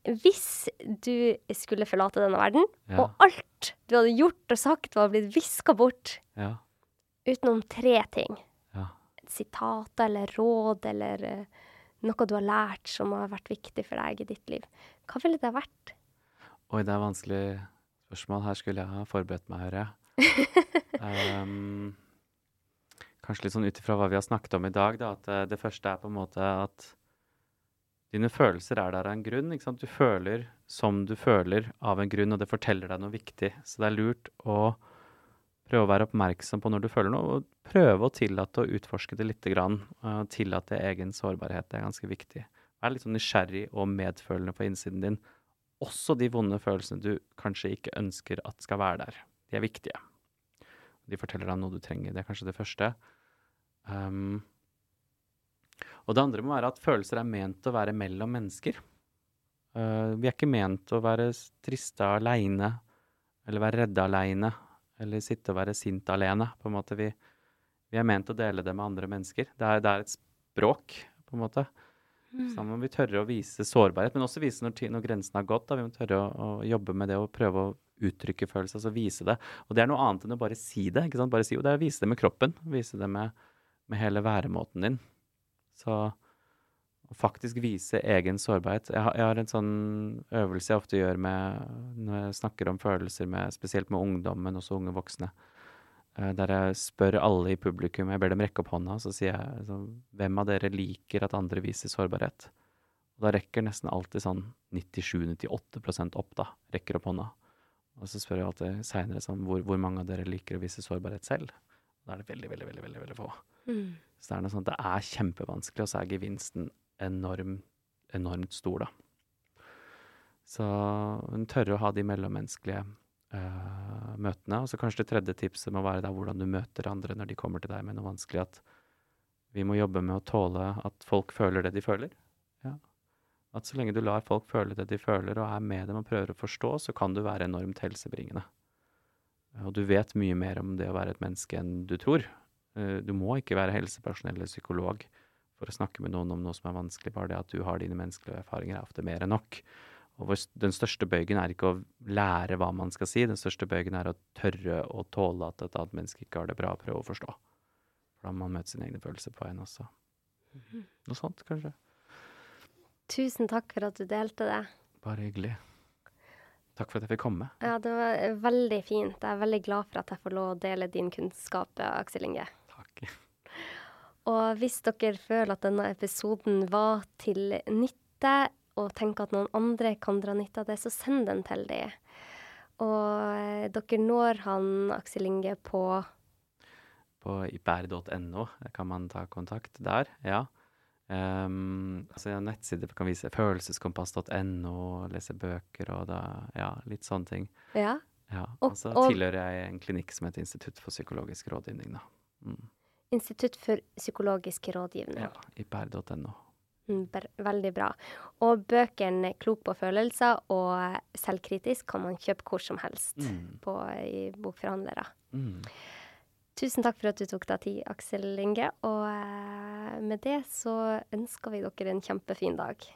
Hvis du skulle forlate denne verden, Ja. og alt du hadde gjort og sagt var blitt viska bort Ja. utenom tre ting Ja. Et sitat eller råd eller eh, noe du har lært som har vært viktig for deg i ditt liv, hva ville det vært? Oi, det er vanskelig spørsmål. Her skulle jeg ha forberedt meg, hører jeg. Um, kanskje litt sånn ut ifra hva vi har snakket om i dag, da, at eh, det første er på en måte at dine følelser er der av en grunn. ikke sant? Du føler som du føler av en grunn, og det forteller deg noe viktig. Så det er lurt å prøve å være oppmerksom på når du føler noe, og prøve å tillate å utforske det litt. grann. og tillate egen sårbarhet. Det er ganske viktig. Vær litt sånn nysgjerrig og medfølende på innsiden din. Også de vonde følelsene du kanskje ikke ønsker at skal være der. De er viktige. De forteller deg noe du trenger. Det er kanskje det første. Um, og det andre må være at følelser er ment å være mellom mennesker. Uh, vi er ikke ment å være triste aleine, eller være redde aleine, eller sitte og være sint alene. På en måte. Vi, vi er ment å dele det med andre mennesker. Det er, det er et språk, på en måte. Så da må vi tørre å vise sårbarhet, men også vise når, når grensen har gått. Da. Vi må tørre å, å jobbe med det og prøve å uttrykke følelser, altså vise det. Og det er noe annet enn å bare si det. ikke sant? Bare si, det er å vise det med kroppen. Vise det med, med hele væremåten din. Så faktisk vise egen sårbarhet. Jeg har, jeg har en sånn øvelse jeg ofte gjør med, når jeg snakker om følelser, med, spesielt med ungdom, men også unge voksne. eh, Der jeg spør alle i publikum, jeg ber dem rekke opp hånda, så sier jeg så, hvem av dere liker at andre viser sårbarhet? Og da rekker nesten alltid sånn 97-98% opp, da. Rekker opp hånda. Og så spør jeg alltid seinere sånn, hvor, hvor mange av dere liker å vise sårbarhet selv? Da er det veldig, veldig, veldig, veldig, veldig få. Mm. Så det er noe sånt, det er kjempevanskelig, og så er gevinsten enorm, enormt stor, da. Så hun tørre å ha de mellommenneskelige uh, møtene. Og så kanskje det tredje tipset må være da hvordan du møter andre når de kommer til deg med noe vanskelig. At vi må jobbe med å tåle at folk føler det de føler. Ja. At så lenge du lar folk føle det de føler, og er med dem og prøver å forstå, så kan du være enormt helsebringende. Og du vet mye mer om det å være et menneske enn du tror. Eh, Du må ikke være helsepersonell eller psykolog for å snakke med noen om noe som er vanskelig. Bare det at du har dine menneskelige erfaringer, er ofte mer enn nok. Og den største bøygen er ikke å lære hva man skal si, den største bøygen er å tørre å tåle at et annet menneske ikke har det bra, og prøve å forstå. Da må man møte sine egne følelser på en også. Mhm. Noe sånt, kanskje. Tusen takk for at du delte det. Bare hyggelig. Takk for at jeg fikk komme. Ja, det var eh, veldig fint. Jeg er veldig glad for at jeg får lov å dele din kunnskap, Aksel Inge. Takk. Og hvis dere føler at denne episoden var til nytte, og tenker at noen andre kan dra nytte av det, så send den til dem. Og eh, dere når han Aksel Inge på På ipr.no kan man ta kontakt der, ja. Um, altså har nettsider kan vise følelseskompass.no, lese bøker og da, ja, litt sånne ting. Ja. Ja, Og- og så tilhører jeg en klinikk som heter Institutt for psykologisk rådgivning, da. Mm. Institutt for psykologisk rådgivning. Ja, ipr.no. Mm, Veldig bra. Og bøkene 'Klok på følelser' og 'Selvkritisk' kan man kjøpe hvor som helst Mm. på, i bokforhandlere. Mm. Tusen takk for at du tok deg tid, Aksel Inge. Og eh, med det så ønsker vi dere en kjempefin dag.